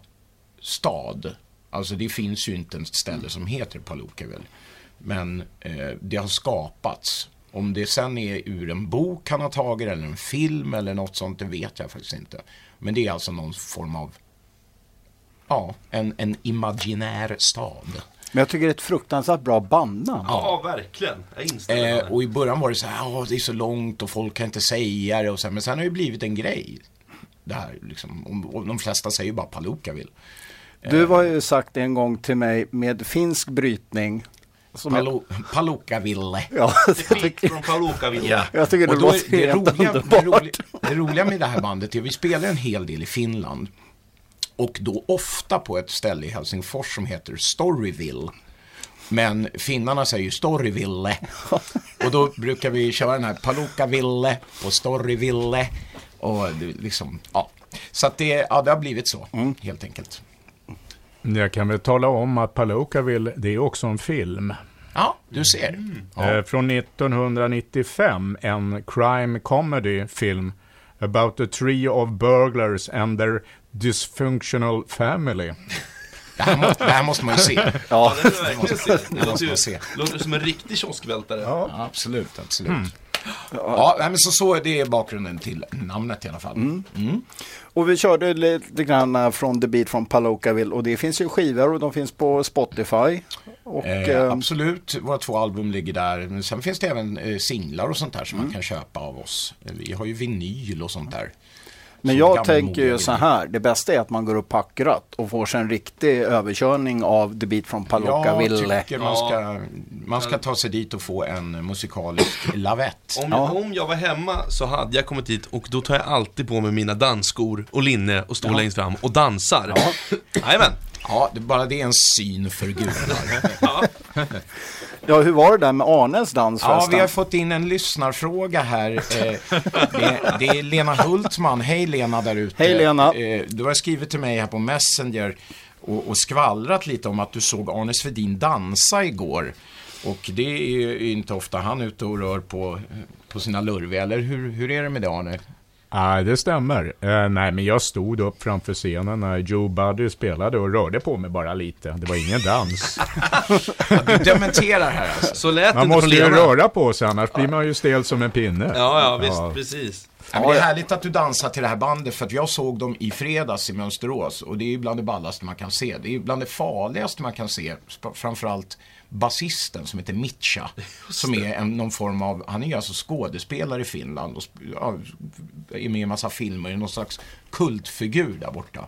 Alltså det finns ju inte ett ställe som heter Palookaville. Men eh, det har skapats. Om det sen är ur en bok han har tagit eller en film eller något sånt, det vet jag faktiskt inte. Men det är alltså någon form av, ja, en, en imaginär stad. Men jag tycker det är ett fruktansvärt bra bandnamn. Ja, verkligen. Jag instämmer. Eh, och i början var det så här, ja det är så långt och folk kan inte säga det och så här, men sen har det blivit en grej. Det här liksom, och, och de flesta säger bara Palookaville. Du har ju sagt en gång till mig med finsk brytning. Som jag, Palookaville. ja, jag, tycker, Från Palookaville. jag tycker det låter helt roliga, det, underbart. roliga, det roliga med det här bandet är att vi spelar en hel del i Finland. Och då ofta på ett ställe i Helsingfors som heter Storyville. Men finnarna säger ju Storyville. Och då brukar vi köra den här Palookaville och Storyville. Och liksom, ja. Så att det, ja, det har blivit så, helt enkelt. Jag kan väl tala om att Palookaville, det är också en film. Ja, du ser. Ja. Eh, från 1995, en crime comedy film about a trio of burglars and their dysfunctional family. Det, här må, det här måste man ju se. Ja, Ja, det se. Måste låter, ju, man se. låter som en riktig kioskvältare. Ja, absolut, absolut. Ja, nej, men så, så är det bakgrunden till namnet i alla fall. Mm. och vi körde lite grann eh, från The Beat from Palookaville och det finns ju skivor och de finns på Spotify. Och, Eh, eh, absolut, våra två album ligger där. Men sen finns det även eh, singlar och sånt där som man kan köpa av oss. Vi har ju vinyl och sånt där. Men jag tänker ju så här, det bästa är att man går upp packrat och får sig en riktig överkörning av The Beat from Palookaville. Jag tycker man ska, man ska ta sig dit och få en musikalisk lavett. Om, jag, om jag var hemma så hade jag kommit dit och då tar jag alltid på mig mina dansskor och linne och står längst fram och dansar. Jajamän. Ja, det, bara det är en syn för gudar. Ja. Ja, hur var det där med Arnes dans Ja, vi har fått in en lyssnarfråga här. Eh, det, det är Lena Hultman. Hej Lena där ute. Hej, Lena. Eh, du har skrivit till mig här på Messenger och, och skvallrat lite om att du såg Arne Svedin dansa igår. Och det är ju inte ofta han är ute och rör på, på sina lurviga, eller hur, hur är det med det Arne? Nej, det stämmer. Eh, nej, men jag stod upp framför scenen när Joe Buddy spelade och rörde på mig bara lite. Det var ingen dans. Du dementerar här alltså. Så lät Man inte måste ju röra på sig, annars blir man ju stel som en pinne. Ja, ja, visst, precis. Ja, men det är härligt att du dansar till det här bandet för att jag såg dem i fredags i Mönsterås och det är ju bland det ballaste man kan se. Det är bland det farligaste man kan se, framförallt basisten som heter Mitcha. Som är en, någon form av, han är ju alltså skådespelare i Finland och ja, är med i en massa filmer, någon slags kultfigur där borta.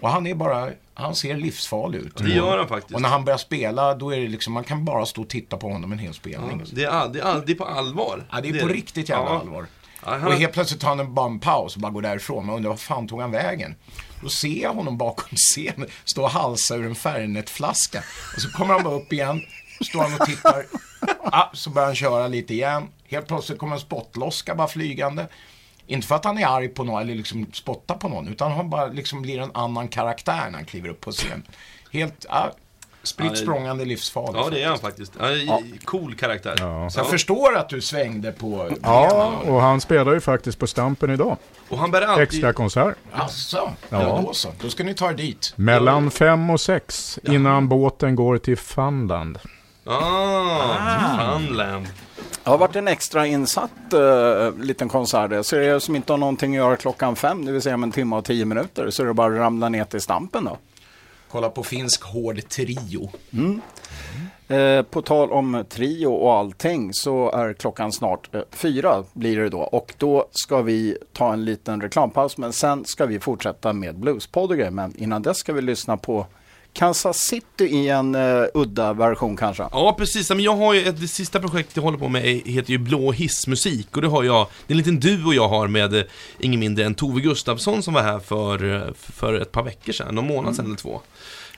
Och han är bara, han ser livsfarlig ut. Det gör han faktiskt. Och när han börjar spela, då är det liksom, man kan bara stå och titta på honom en hel spelning. Det är, det, är det är på allvar. Ja, det är på riktigt jävla Ja. allvar. Ja, han Och helt plötsligt tar han en, bara en paus och bara går därifrån. Man undrar, vad fan tog han vägen? Då ser jag honom bakom scenen stå och halsa ur en Fernet-flaska. Och så kommer han bara upp igen, står han och tittar. Ah, så börjar han köra lite igen. Helt plötsligt kommer en spottloska bara flygande. Inte för att han är arg på någon eller liksom spottar på någon, utan han bara liksom blir en annan karaktär när han kliver upp på scen. Helt, ah, spritt Ja, det- språngande livsfarligt. Ja, det är han faktiskt. Ja, Cool karaktär. Ja. Så jag förstår att du svängde på Ja, och han spelar ju faktiskt på Stampen idag. Och han bär alltid... Extra konsert. Asså, ja. Ja. då så. Då ska ni ta er dit. Mellan fem och sex innan båten går till Funland. Ah, Funland. Det har varit en extra insatt uh, liten konsert. Så är det som inte har någonting att göra klockan fem, det vill säga om en timme och tio minuter, så är det bara att ramla ner till Stampen då. Kolla på finsk hård trio. Eh, på tal om trio och allting så är klockan snart eh, fyra blir det då och då ska vi ta en liten reklampaus men sen ska vi fortsätta med bluespodd och grejer. Men innan dess ska vi lyssna på Kansas City i en eh, udda version kanske. Ja, precis. Men jag har ju ett, det sista projektet jag håller på med heter ju Blå hissmusik och det har jag, det är en liten duo jag har med eh, ingen mindre än Tove Gustafsson som var här för, eh, för ett par veckor sedan, någon månad sedan eller två.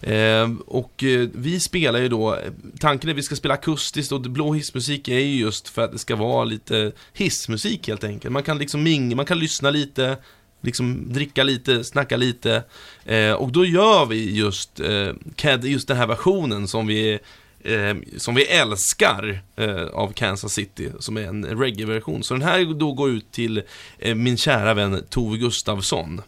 Eh, och eh, vi spelar ju då, tanken är att vi ska spela akustiskt och blå hissmusik är ju just för att det ska vara lite hissmusik helt enkelt. Man kan liksom ming, man kan lyssna lite, liksom dricka lite, snacka lite. Eh, och då gör vi just, eh, CAD, just den här versionen som vi eh, som vi älskar eh, av Kansas City, som är en reggae-version. Så den här då går ut till eh, min kära vän Tove Gustavsson.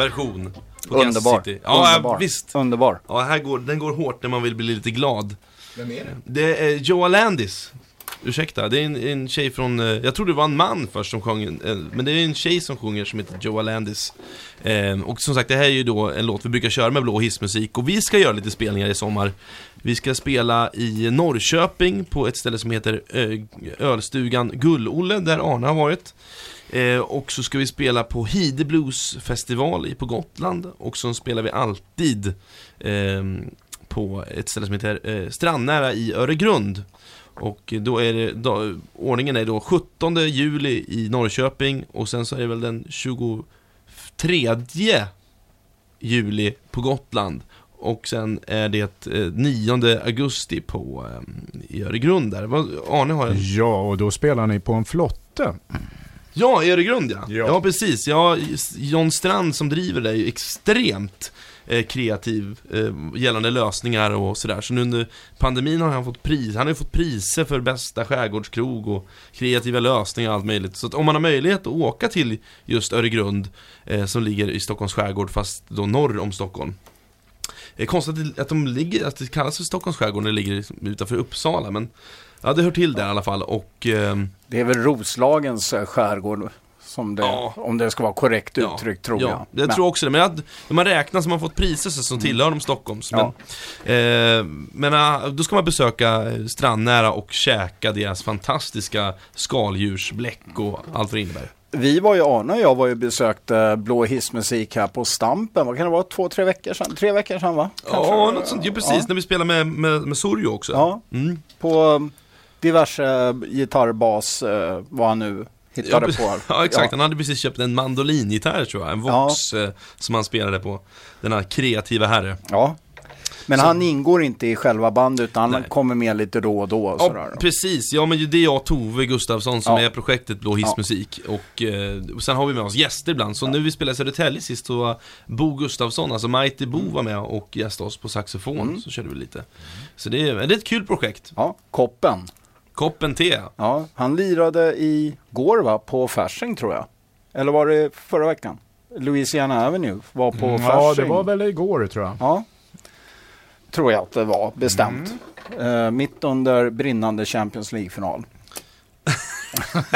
Version. på Kansas Underbar. City. Ja, Underbar. visst. Underbar. Ja, här går, den går hårt när man vill bli lite glad. Vem är det? Det är Joa Landis. Ursäkta, det är en, en tjej från, eh, jag trodde det var en man först som sjöng, eh, men det är en tjej som sjunger som heter Joa Landis. Ehm, och som sagt, det här är ju då en låt vi brukar köra med blå hissmusik och vi ska göra lite spelningar i sommar. Vi ska spela i Norrköping på ett ställe som heter eh, ölstugan Gull-Olle, där Arne har varit. Eh, och så ska vi spela på Hide Blues festival på Gotland. Och så spelar vi alltid ehm, på ett ställe som heter eh, Strandnära i Öregrund. Och då är det, då, ordningen är då 17 juli i Norrköping och sen så är det väl den 23 juli på Gotland. Och sen är det eh, 9 augusti på eh, i Öregrund där. Arne har en... Ja, och då spelar ni på en flotte. Ja, i Öregrund ja. ja. Ja. precis. Ja, John Strand som driver det är ju extremt eh, Eh, kreativ eh, gällande lösningar och sådär. Så nu under pandemin har han fått pris. Han har ju fått priser för bästa skärgårdskrog och kreativa lösningar och allt möjligt. Så att om man har möjlighet att åka till just Öregrund eh, som ligger i Stockholms skärgård fast då norr om Stockholm. Det är konstigt att, de ligger, att det kallas för Stockholms skärgård när det ligger liksom utanför Uppsala men Ja, det hör till där i alla fall och eh... Det är väl Roslagens eh, skärgård, som det, Ja. om det ska vara korrekt Ja, uttryck tror ja, jag. jag Men- tror också det. Men jag, när man räknar som man fått priser så, så tillhör de Stockholms. Men, eh, men eh, då ska man besöka eh, strandnära och käka deras fantastiska skaldjursbläck och allt vad det innebär. Vi var ju, Arne och jag var ju besökte Blå hissmusik här på Stampen, vad kan det vara, två, tre veckor sedan? Tre veckor sedan va? Kanske? Ja, något sånt. Ja, precis. Ja. När vi spelar med, med, med Sorjo också. Ja, Mm. på um, diverse gitarrbas, vad han nu hittade Ja, på. ja, exakt. Ja. Han hade precis köpt en mandolingitarr tror jag. En Vox eh, som han spelade på. Denna kreativa herre. Ja. Men han ingår inte i själva bandet utan han kommer med lite då och då. Och sådär. Ja, precis. Ja, men det är jag och Tove Gustafsson som Ja. är projektet Blå hissmusik. Och eh, sen har vi med oss gäster ibland. Så nu vi spelade i Södertälje sist så var Bo Gustafsson, alltså Mighty Bo var med och gästade oss på saxofon. Mm. Så körde vi lite. Så det är, det är ett kul projekt. Ja, Koppen. Koppen T. Ja, han lirade i går va, på Fasching tror jag. Eller var det förra veckan? Louisiana Avenue var på Mm, Fasching. ja, det var väl igår tror jag. Ja, tror jag att det var bestämt. Eh, mitt under brinnande Champions League-final.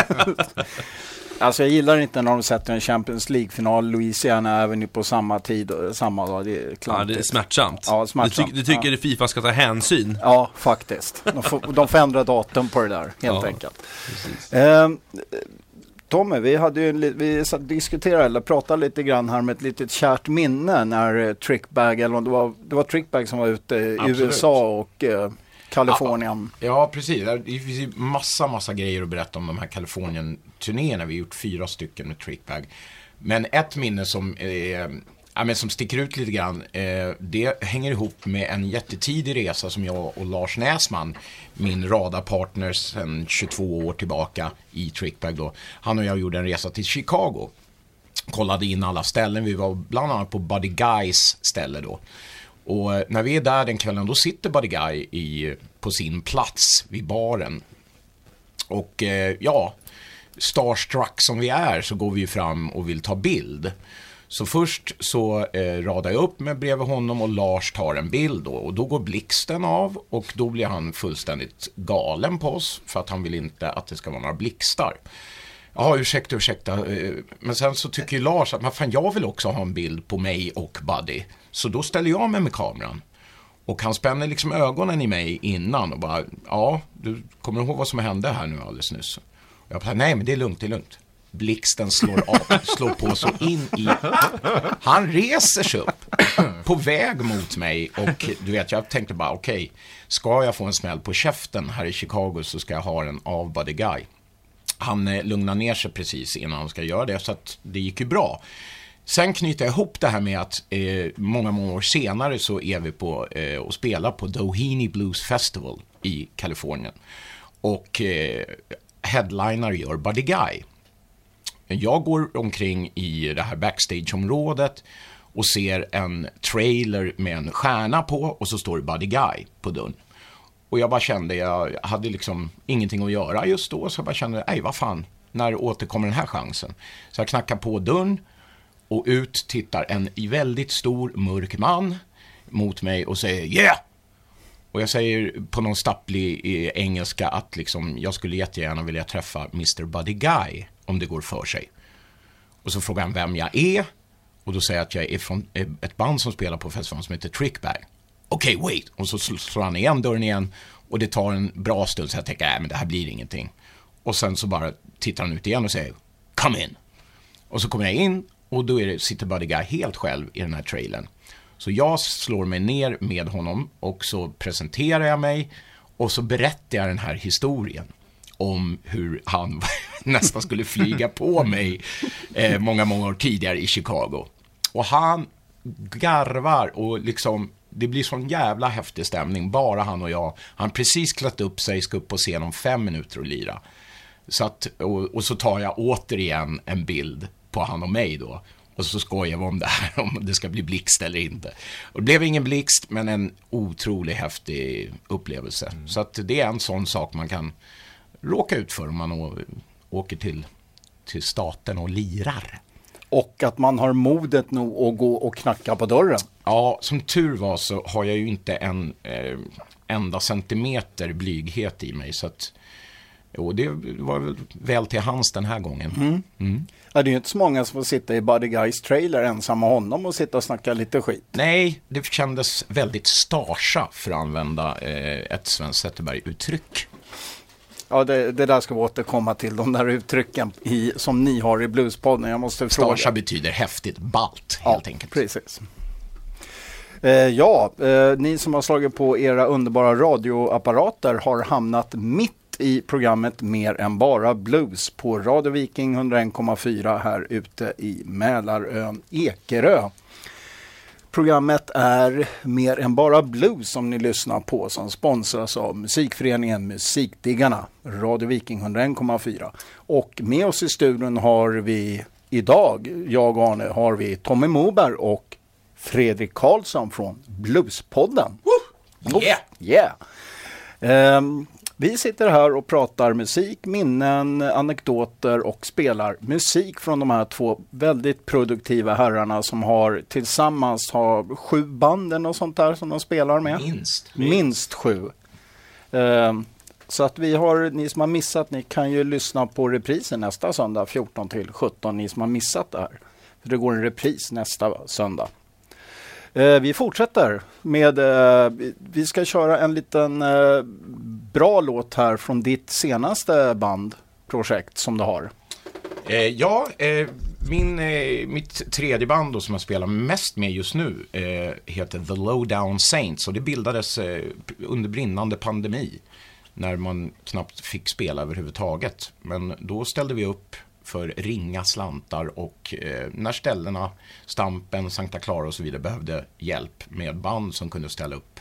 alltså jag gillar inte när de sätter en Champions League-final, Louisiana Avenue på samma tid, och samma dag. Det är Ja, klantigt. det är smärtsamt. Ja, smärtsamt. Du, ty- du tycker Fifa ska ta hänsyn? Ja, faktiskt. De får, de får ändra datum på det där, helt Ja, enkelt. Eh, Tommy, vi, hade ju, vi diskuterade, eller pratade lite grann här med ett litet kärt minne när eh, Trickbag, eller det var, det var Trickbag som var ute i Absolut. USA och eh, Kalifornien. Ja, precis. Det finns ju massa, massa grejer att berätta om de här Kalifornien-turnéerna. Vi har gjort fyra stycken med Trickbag. Men ett minne som, eh, ja, men som sticker ut lite grann, eh, det hänger ihop med en jättetidig resa som jag och Lars Näsman, min radarpartner sedan 22 år tillbaka i Trickbag då, han och jag gjorde en resa till Chicago kollade in alla ställen. Vi var bland annat på Buddy Guys ställe då. Och eh, när vi är där den kvällen, då sitter Buddy Guy i, på sin plats vid baren. Och eh, ja, starstruck som vi är så går vi fram och vill ta bild. Så först så eh, radar jag upp mig bredvid honom och Lars tar en bild då. Och då går blixten av och då blir han fullständigt galen på oss för att han vill inte att det ska vara några blixtar. Ja, ursäkta, ursäkta. Eh, men sen så tycker ju Lars att men fan, jag vill också ha en bild på mig och Buddy. Så då ställer jag mig med kameran. Och han spänner liksom ögonen i mig innan och bara, ja, du kommer ihåg vad som hände här nu alldeles nyss? Och jag bara, nej men det är lugnt, det är lugnt. Blixten slår av, slår på så in i... Han reser sig upp på väg mot mig och du vet, jag tänkte bara, okej, ska jag få en smäll på käften här i Chicago så ska jag ha den av Buddy Guy han eh, lugnar ner sig precis innan han ska göra det, så att det gick ju bra. Sen knyter jag ihop det här med att eh, många, många år senare så är vi på eh, och spelar på Doheny Blues Festival i Kalifornien. Och eh, headliner gör Buddy Guy. Jag går omkring i det här backstageområdet och ser en trailer med en stjärna på och så står det Buddy Guy på dörren. Och jag bara kände, jag hade liksom ingenting att göra just då, så jag bara kände, nej vad fan, när återkommer den här chansen? Så jag knackar på dörren och ut tittar en väldigt stor mörk man mot mig och säger yeah! Och jag säger på någon stapplig eh, engelska att liksom, jag skulle jättegärna vilja träffa Mr. Buddy Guy om det går för sig. Och så frågar han vem jag är. Och då säger jag att jag är från eh, ett band som spelar på festivalen som heter Trickbag. Okej, wait. Och så slår han igen dörren igen. Och det tar en bra stund så jag tänker, nej men det här blir ingenting. Och sen så bara tittar han ut igen och säger, come in. Och så kommer jag in och då är det, sitter Buddy Guy helt själv i den här trailern. Så jag slår mig ner med honom och så presenterar jag mig och så berättar jag den här historien om hur han nästan skulle flyga på mig eh, många, många år tidigare i Chicago. Och han garvar och liksom, det blir sån jävla häftig stämning, bara han och jag. Han precis klätt upp sig, ska upp på scen om fem minuter och lira. Så att, och, och så tar jag återigen en bild på han och mig då. Och så skojar vi om det här, om det ska bli blixt eller inte. Och det blev ingen blixt, men en otroligt häftig upplevelse. Så att det är en sån sak man kan råka ut för om man åker till, till staten och lirar. Och att man har modet nog att gå och knacka på dörren. Ja, som tur var så har jag ju inte en eh, enda centimeter blyghet i mig. Så att, jo, det var väl till hands den här gången. Ja, det är ju inte så många som får sitta i Buddy Guys trailer ensam med honom och sitta och snacka lite skit. Nej, det kändes väldigt starsa för att använda eh, ett Sven Zetterberg-uttryck. Ja, det, det där ska vi återkomma till, de där uttrycken i, som ni har i Bluespodden. Jag måste fråga. Starsa betyder häftigt balt, Ja, helt enkelt. precis. Eh, ja, eh, ni som har slagit på era underbara radioapparater har hamnat mitt i programmet Mer än bara blues på Radio Viking 101,4 här ute i Mälarön Ekerö. Programmet är Mer än bara blues som ni lyssnar på som sponsras av musikföreningen Musikdiggarna, Radio Viking 101,4. Och med oss i studion har vi idag, jag och Arne, har vi Tommy Moberg och Fredrik Karlsson från Bluespodden. Yeah! Yeah! Ehm, vi sitter här och pratar musik, minnen, anekdoter och spelar musik från de här två väldigt produktiva herrarna som har tillsammans har sju banden och sånt där som de spelar med. Minst. Minst sju. Ehm, så att vi har, ni som har missat, ni kan ju lyssna på reprisen nästa söndag 14 till 17, ni som har missat det här. För det går en repris nästa söndag. Eh, vi fortsätter med, eh, vi- ska köra en liten eh, bra låt här från ditt senaste bandprojekt som du har. Eh, ja, eh, min, eh, mitt tredje band då, som jag spelar mest med just nu heter The Lowdown Saints och det bildades under brinnande pandemi när man knappt fick spela överhuvudtaget. Men då ställde vi upp för ringa slantar och eh, när ställena, Stampen, Sankta Clara och så vidare behövde hjälp med band som kunde ställa upp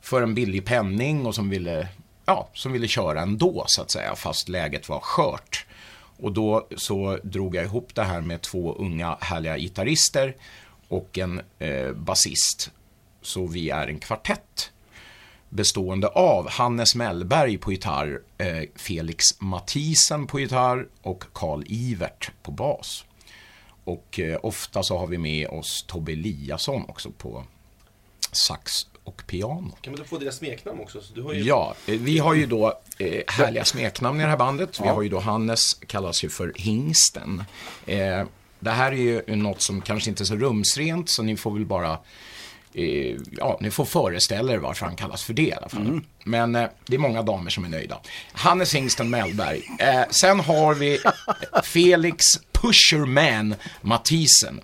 för en billig penning och som ville, ja, som ville köra ändå så att säga, fast läget var skört. Och då så drog jag ihop det här med två unga härliga gitarrister och en eh, basist. Så vi är en kvartett bestående av Hannes Mellberg på gitarr, eh, Felix Mathisen på gitarr och Karl Ivert på bas. Och eh, ofta så har vi med oss Tobbe Eliasson också på sax och piano. Kan man då få deras smeknamn också? Ju... Ja, eh, vi har ju då eh, härliga smeknamn i det här bandet. Vi har ju då Hannes, kallas ju för Hingsten. Eh, det här är ju något som kanske inte är så rumsrent, så ni får väl bara eh, ja, ni får föreställa er varför han kallas för det i alla fall. Men eh, det är många damer som är nöjda. Hannes Hingsten Mellberg. Eh, sen har vi Felix Pusherman Mathisen.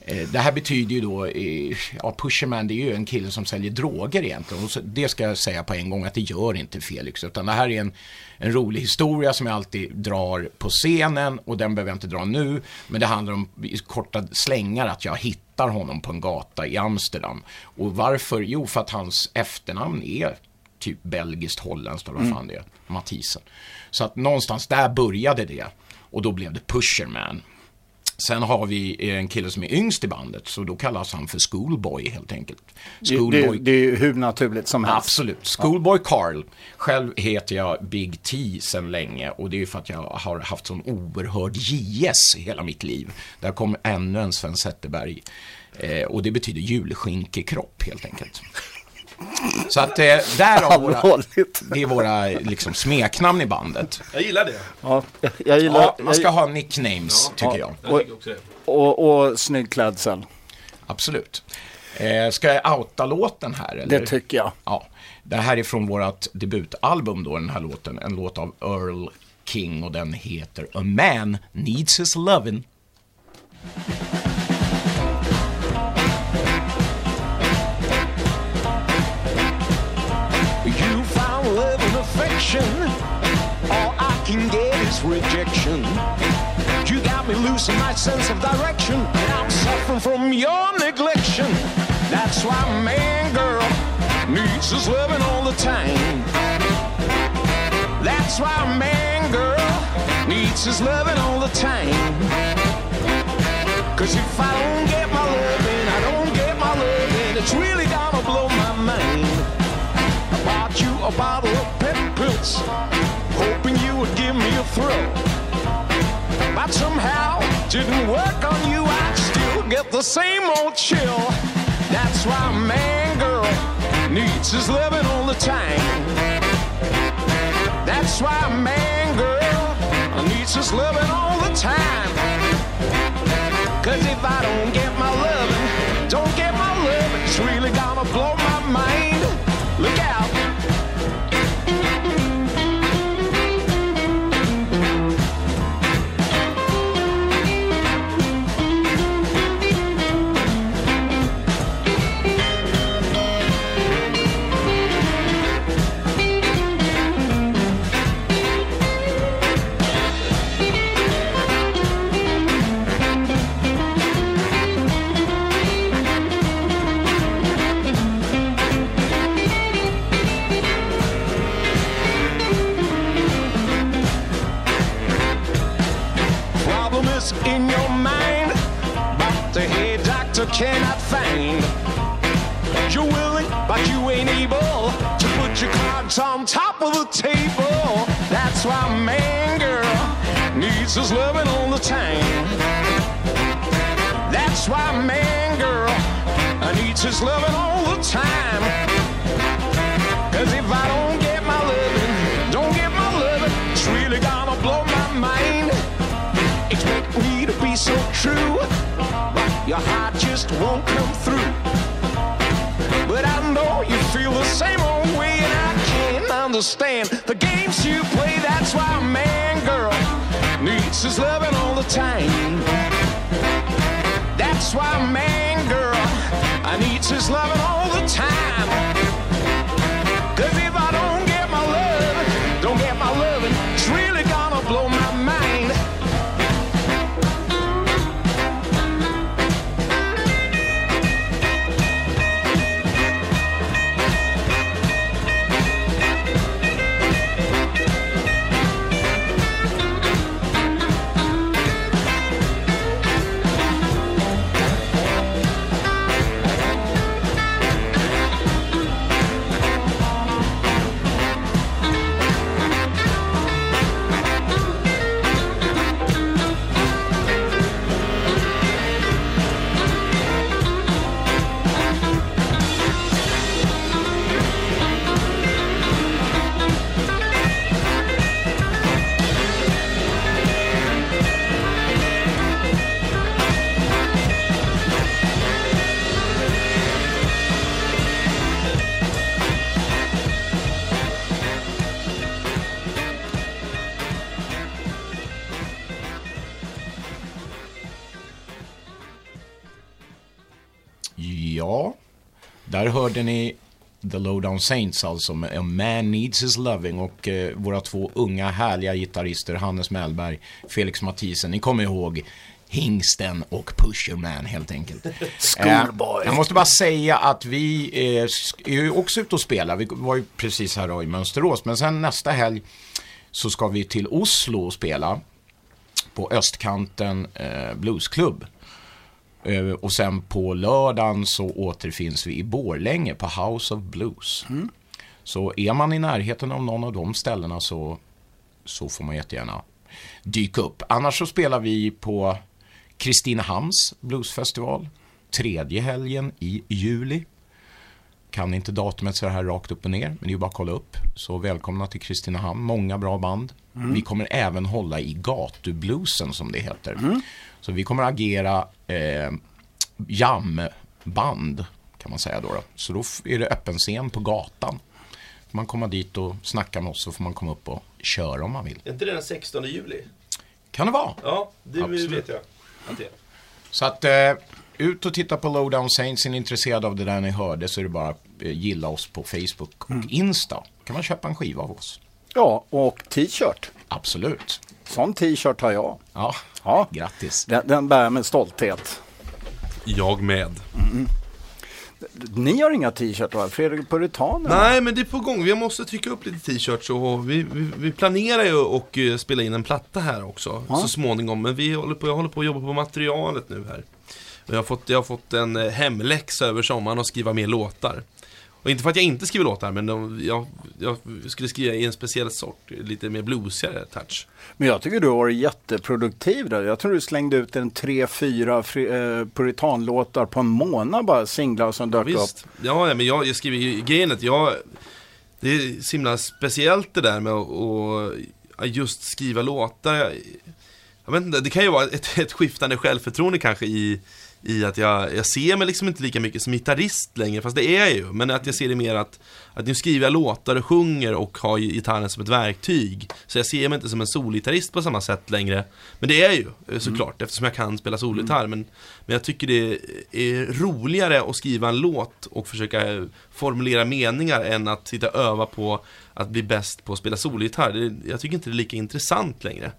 Eh, Det här betyder ju då, eh, ja pusherman det är ju en kille som säljer droger egentligen. Och det ska jag säga på en gång att det gör inte Felix. Utan det här är en, en rolig historia som jag alltid drar på scenen och den behöver jag inte dra nu. Men det handlar om i korta slängar att jag hittar honom på en gata i Amsterdam. Och varför? Jo, för att hans efternamn är typ belgiskt, holländskt eller vad fan det är, Mathisen. Så att någonstans där började det. Och då blev det Pusherman. Sen har vi en kille som är yngst i bandet, så då kallas han för Schoolboy helt enkelt. Det, det, Schoolboy det är ju hur naturligt som helst. Absolut. Schoolboy Carl. Själv heter jag Big T sedan länge och det är ju för att jag har haft sån oerhörd JS hela mitt liv. Där kom ännu en Sven Zetterberg. Eh, och det betyder julskinkekropp helt enkelt. Så att eh, därav våra, Allvarligt. det är våra liksom, smeknamn i bandet. Jag gillar det. Ja, jag- jag gillar... Ja, man ska jag, ha nicknames, tycker jag. Jag tycker det. och, och snygg klädsel. Absolut. Eh, ska jag outa låten här? Eller? Det tycker jag. Ja, det här är från vårt debutalbum då, den här låten. En låt av Earl King och den heter A Man Needs His Lovin'. All I can get is rejection. You got me losing my sense of direction. And I'm suffering from your neglection. That's why man, girl, needs his loving all the time. That's why man, girl, needs his loving all the time. Cause if I don't get my loving, I don't get my loving, it's really gonna blow my mind. I bought you a bottle of hoping you would give me a thrill. But somehow didn't work on you. I still get the same old chill. That's why a man, girl, needs his loving all the time. That's why a man, girl, needs his loving all the time. Cause if I don't get cannot find. You're willing, but you ain't able to put your cards on top of the table. That's why man, girl, needs his loving all the time. That's why man, girl, needs his loving all the time. Cause if I don't get my loving, don't get my loving, it's really gonna blow my mind. Expect me to be so true, your heart just won't come through. But I know you feel the same old way, and I can't understand the games you play. That's why a man, girl, needs his loving all the time. That's why a man, girl, I needs his loving all the time. Där hörde ni The Lowdown Saints alltså med A Man Needs His Loving och eh, våra två unga härliga gitarrister Hannes Mellberg, Felix Mathisen. Ni kommer ihåg Hingsten och Pusherman helt enkelt. Schoolboy. Eh, jag måste bara säga att vi eh, är ju också ute och spelar. Vi var ju precis här då i Mönsterås, men sen nästa helg så ska vi till Oslo och spela på på Östkanten eh, Bluesklubb. Eh, och sen på lördagen så återfinns vi i Borlänge på House of Blues. Så är man i närheten av någon av de ställena så, så får man jättegärna dyka upp. Annars så spelar vi på Kristinehamns bluesfestival tredje helgen i juli. Kan inte datumet så här rakt upp och ner, men det är ju bara att kolla upp. Så välkomna till Kristinehamn, många bra band. Vi kommer även hålla i gatubluesen som det heter. Så vi kommer agera eh, jamband kan man säga då, då. Så då är det öppen scen på gatan. Får man komma dit och snacka med oss så får man komma upp och köra om man vill. Är inte det den 16 juli? Kan det vara? Ja, det Absolut. vet jag. Så att eh, ut och titta på Lowdown Saints. Är ni intresserade av det där ni hörde så är det bara att eh, gilla oss på Facebook och Insta. kan man köpa en skiva av oss. Ja, och t-shirt. Absolut. Sån t-shirt har jag. Ja, Ja. grattis. Den, den bär jag med stolthet. Jag med. Ni har inga t-shirtar va? Fredrik Puritaner? Nej, men det är på gång. Vi måste trycka upp lite t-shirts och vi, vi, vi planerar ju att eh, spela in en platta här också så småningom. Men vi håller på, jag håller på att jobba på materialet nu här. Jag, har fått, jag har fått en eh, hemläxa över sommaren att skriva mer låtar. Och inte för att jag inte skriver låtar, men de, jag, jag skulle skriva i en speciell sort, lite mer bluesigare touch. Men jag tycker du har varit jätteproduktiv där. Jag tror du slängde ut en tre, fyra eh, puritanlåtar på en månad bara, singlar som dök upp. Visst. Ja, ja, men jag, jag skriver ju grejen att jag Det är så himla speciellt det där med att och, just skriva låtar. Jag, jag vet inte, det kan ju vara ett, ett skiftande självförtroende kanske i i att jag, jag ser mig liksom inte lika mycket som gitarrist längre, fast det är jag ju. Men att jag ser det mer att, att nu skriver jag låtar och sjunger och har gitarren som ett verktyg. Så jag ser mig inte som en solgitarrist på samma sätt längre. Men det är jag ju eh, såklart, eftersom jag kan spela solgitarr. Men, men jag tycker det är roligare att skriva en låt och försöka formulera meningar än att sitta och öva på att bli bäst på att spela solgitarr. Det, jag tycker inte det är lika intressant längre.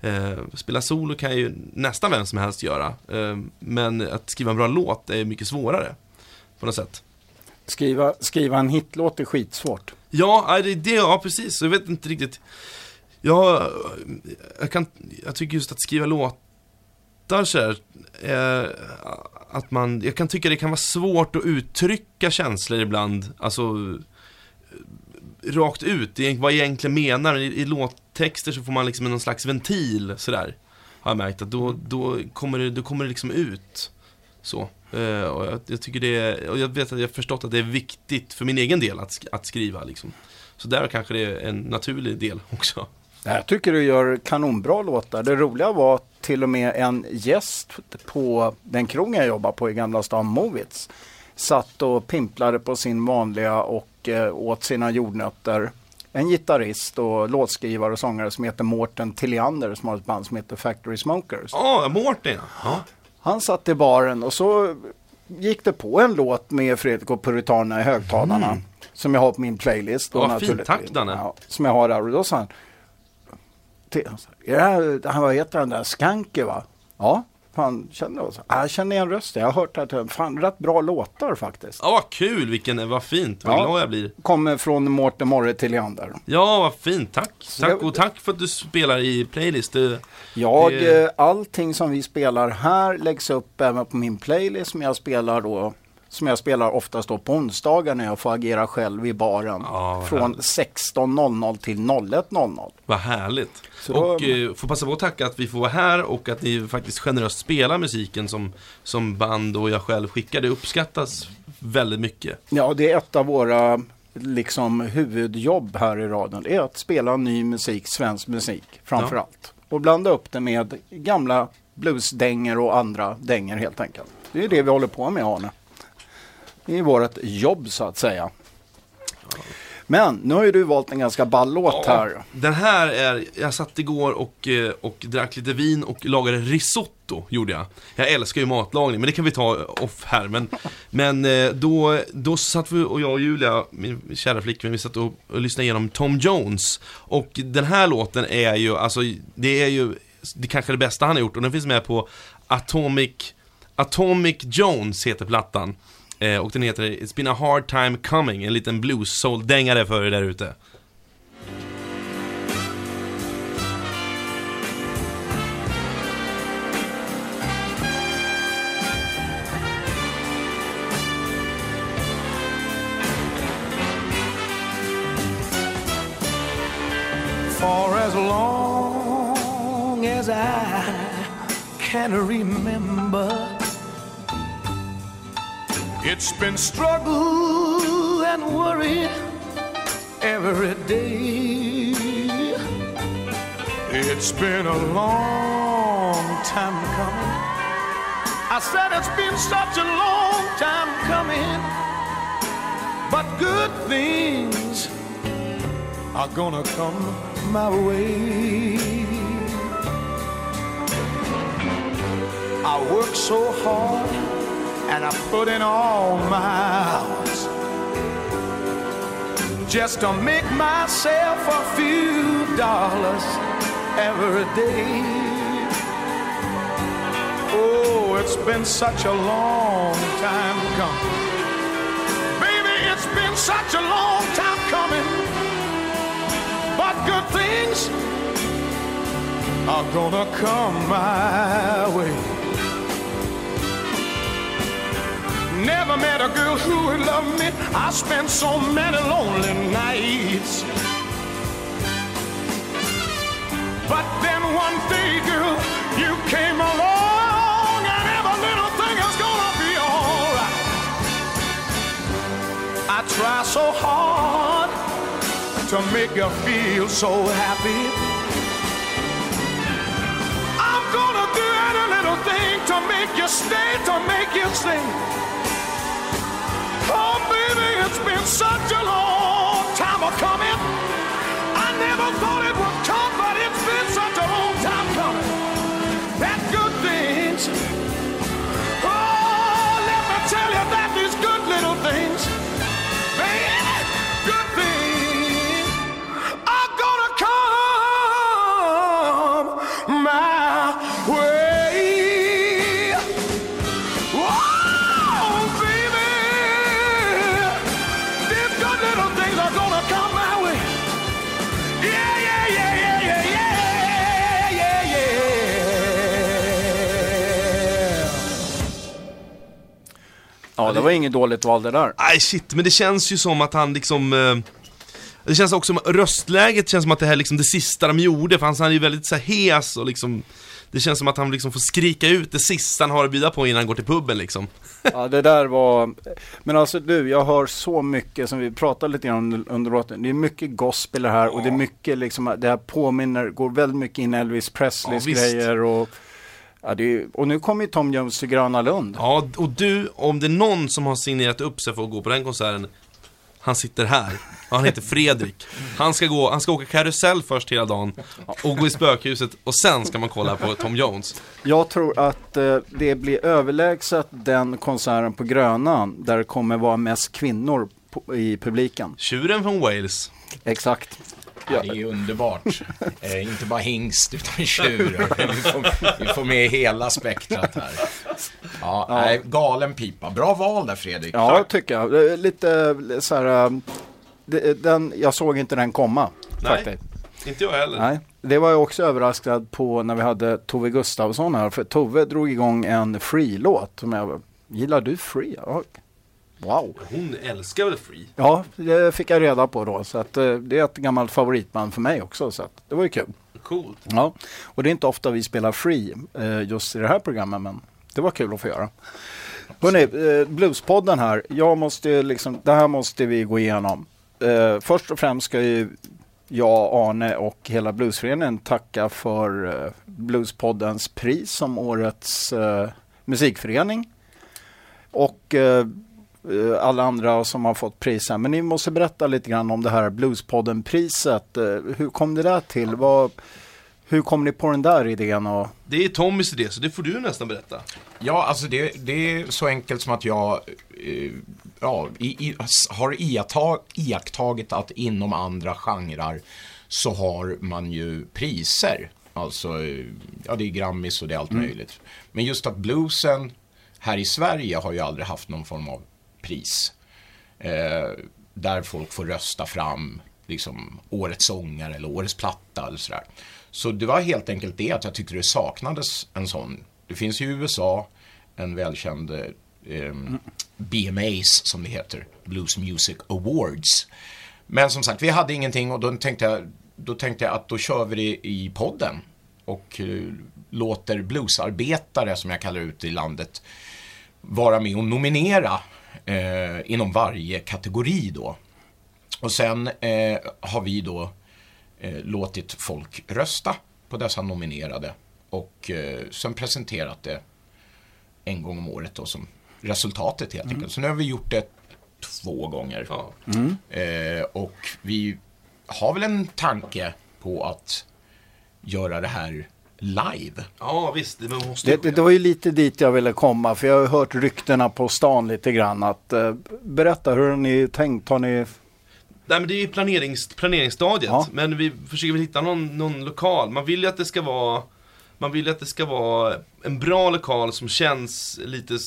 Eh, spela solo kan ju nästan vem som helst göra. Eh, men att skriva en bra låt är mycket svårare. På något sätt. Skriva, skriva en hitlåt är skitsvårt. Ja, det, det, ja precis. Jag vet inte riktigt. Jag, jag, kan, jag tycker just att skriva låtar så här, eh, att man, jag kan tycka det kan vara svårt att uttrycka känslor ibland. Alltså rakt ut, vad jag egentligen menar. I, I låttexter så får man liksom någon slags ventil sådär. Har jag märkt att då, då, kommer, det, då kommer det liksom ut. Så. Uh, och jag, jag tycker det är, och jag vet att jag har förstått att det är viktigt för min egen del att, att skriva liksom. Så där kanske det är en naturlig del också. Jag tycker du gör kanonbra låtar. Det roliga var till och med en gäst på den krogen jag jobbar på i Gamla stan, Movits. Satt och pimplade på sin vanliga och eh, åt sina jordnötter. En gitarrist och låtskrivare och sångare som heter Mårten Tilliander som har ett band som heter Factory Smokers. Ja, oh, Mårten. Han satt i baren och så gick det på en låt med Fredrik och Puritanerna i högtalarna. Som jag har på min playlist. då Ja, fint. Tack, Danne. Ja, som jag har där. Och då sa han. till- han här, han, vad heter den där? Skanke va? Ja. Fan, så. Ah, jag känner igen rösten. Jag har hört att fan rätt bra låtar faktiskt. Ja, vad kul, vilken, vad fint, vad Ja. glad jag blir. Kommer från Mårten Morre till Leander. Ja, vad fint, tack. Tack och tack för att du spelar i playlist. Det, Jag, Det- eh, allting som vi spelar här läggs upp även på min playlist som jag spelar då som jag spelar oftast då på onsdagar när jag får agera själv i baren. Ja, från härligt. 16.00 till 01.00. Vad härligt. Så då- och eh, får passa på att tacka att vi får vara här och att ni faktiskt generöst spelar musiken som, som band och jag själv skickar. Det uppskattas väldigt mycket. Ja, det är ett av våra liksom, huvudjobb här i radion. Det är att spela ny musik, svensk musik framför Ja. allt. Och blanda upp det med gamla bluesdänger och andra dänger helt enkelt. Det är det vi håller på med Arne. Det är vårt jobb så att säga. Men nu har ju du valt en ganska ball låt här. Den här är, jag satt igår och, eh, och drack lite vin och lagade risotto, gjorde jag. Jag älskar ju matlagning, men det kan vi ta off här. Men, men eh, då, då satt vi, och jag och Julia, min kära flickvän, vi satt och, och lyssnade igenom Tom Jones. Och den här låten är ju, alltså, det är ju, det kanske det bästa han har gjort. Och den finns med på Atomic, Atomic Jones heter plattan. Eh, och den heter It's been a hard time coming, en liten blues-soul-dängare för er där ute. For as long as I can remember It's been struggle and worry every day. It's been a long time coming. I said it's been such a long time coming, but good things are gonna come my way. I work so hard and I put in all my hours just to make myself a few dollars every day. Oh, it's been such a long time coming. Baby, it's been such a long time coming. But good things are gonna come my way. Never met a girl who would love me. I spent so many lonely nights. But then one day, girl, you came along, and every little thing is gonna be alright. I try so hard to make you feel so happy. I'm gonna do any little thing to make you stay, to make you sing. Oh, baby, it's been such a long time coming. I never thought it would come, but it's been such a long time coming. That good things. Ja, det var inget dåligt val det där. Nej shit, men det känns ju som att han liksom eh, Det känns också som, röstläget känns som att det här är liksom det sista de gjorde, för han, han är ju väldigt så här hes och liksom Det känns som att han liksom får skrika ut det sista han har att bjuda på innan han går till puben liksom Ja, det där var... Men alltså du, jag hör så mycket som vi pratade lite grann om under låten. Det är mycket gospel här och det är mycket liksom, det här påminner, går väldigt mycket in Elvis Presleys Ja, visst. grejer och... Ja, är, och nu kommer ju Tom Jones till Gröna Lund. Ja, och du, om det är någon som har signerat upp sig för att gå på den konserten Han sitter här, och han heter Fredrik Han ska gå, han ska åka karusell först hela dagen Och gå i spökhuset och sen ska man kolla på Tom Jones Jag tror att eh, det blir överlägset den konserten på Grönan där det kommer vara mest kvinnor på, i publiken. Tjuren från Wales Exakt. Ja, det är underbart. Eh, inte bara hingst, utan tjur. vi, får, vi får med hela spektrat här. Ja, Nej, galen pipa. Bra val där Fredrik. Ja, tycker jag. Det Lite så här... eh, det- Den, jag såg inte den komma. Nej. Faktiskt. Inte jag heller Nej, det var jag också överraskad på när vi hade Tove Gustafsson här. För Tove drog igång en Free-låt. Som jag, gillar du Free? Ja. Wow. Hon älskar väl Free? Ja, det fick jag reda på då. Så att, eh, det är ett gammalt favoritband för mig också. Så att, det var ju kul. Coolt Ja, och det är inte ofta vi spelar Free eh, just i det här programmet. Men det var kul att få göra. Hörrni, eh, Bluespodden här. Jag måste liksom, det här måste vi gå igenom. Först och främst ska ju jag, Arne och hela Bluesföreningen tacka för Bluespoddens pris som årets musikförening. Och alla andra som har fått pris här. Men ni måste berätta lite grann om det här Bluespodden-priset. Eh, hur kom det där till? Vad, hur kom ni på den där idén? Och, Det är Tommys idé, så det får du nästan berätta Ja, alltså det, det är så enkelt som att jag eh, ja, i, i, har iakttag, iakttagit att inom andra genrer så har man ju priser. Alltså, eh, ja det är Grammis och det är allt möjligt. Men just att bluesen här i Sverige har ju aldrig haft någon form av pris. Eh, där folk får rösta fram liksom, årets sångare eller årets platta eller sådär. Så det var helt enkelt det att jag tyckte det saknades en sån. Det finns ju i USA en välkänd eh, BMAs som det heter, Blues Music Awards. Men som sagt, vi hade ingenting och då tänkte jag, då tänkte jag att då kör vi det i podden och eh, låter bluesarbetare, som jag kallar ut i landet, vara med och nominera eh, inom varje kategori då. Och sen eh, har vi då eh, låtit folk rösta på dessa nominerade och eh, sen presenterat det en gång om året då som resultatet helt enkelt. Så nu har vi gjort det två gånger. Ja. Eh, och vi har väl en tanke på att göra det här live. ja, visst. Det, man måste Det, det, det var ju lite dit jag ville komma för jag har hört ryktena på stan lite grann. Att, eh, berätta, hur har ni tänkt? Har ni... Nej men det är ju planerings, planeringsstadiet. Ja. Men vi försöker väl hitta någon, någon lokal. Man vill ju att det ska vara man vill att det ska vara en bra lokal som känns lite,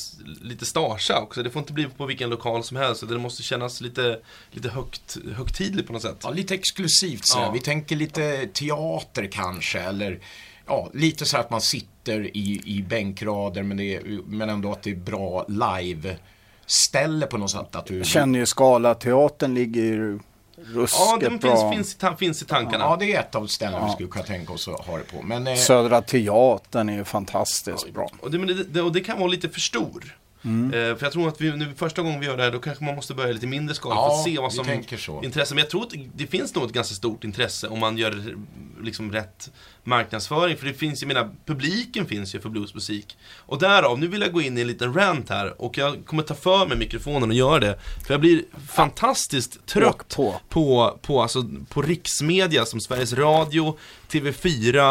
lite starsa också. Det får inte bli på vilken lokal som helst. Det måste kännas lite, lite högt, högtidligt på något sätt. Ja, lite exklusivt så Ja. Vi tänker lite teater kanske eller ja, lite så att man sitter i, i bänkrader men, det är, men ändå att det är bra live-ställe på något sätt. Att du, Jag känner ju Scalateatern ligger ju ruskigt Ja, den bra. finns, finns, i ta- finns i tankarna. Ja, det är ett av ställena vi skulle kunna tänka oss att ha det på. Men eh, Södra Teatern är ju fantastiskt bra. Och det, men det, det, och det kan vara lite för stor. Mm. Eh, för jag tror att vi, nu, första gången vi gör det här, då kanske man måste börja lite mindre skala Ja, för att se vad som så. intresse. Men jag tror att det finns nog ett ganska stort intresse om man gör liksom rätt marknadsföring. För det finns, jag menar, publiken finns ju för bluesmusik. Och därav, nu vill jag gå in i en liten rant här och jag kommer ta för mig mikrofonen och göra det. För jag blir fantastiskt trött på. på, på, alltså, på riksmedia som Sveriges Radio, TV4,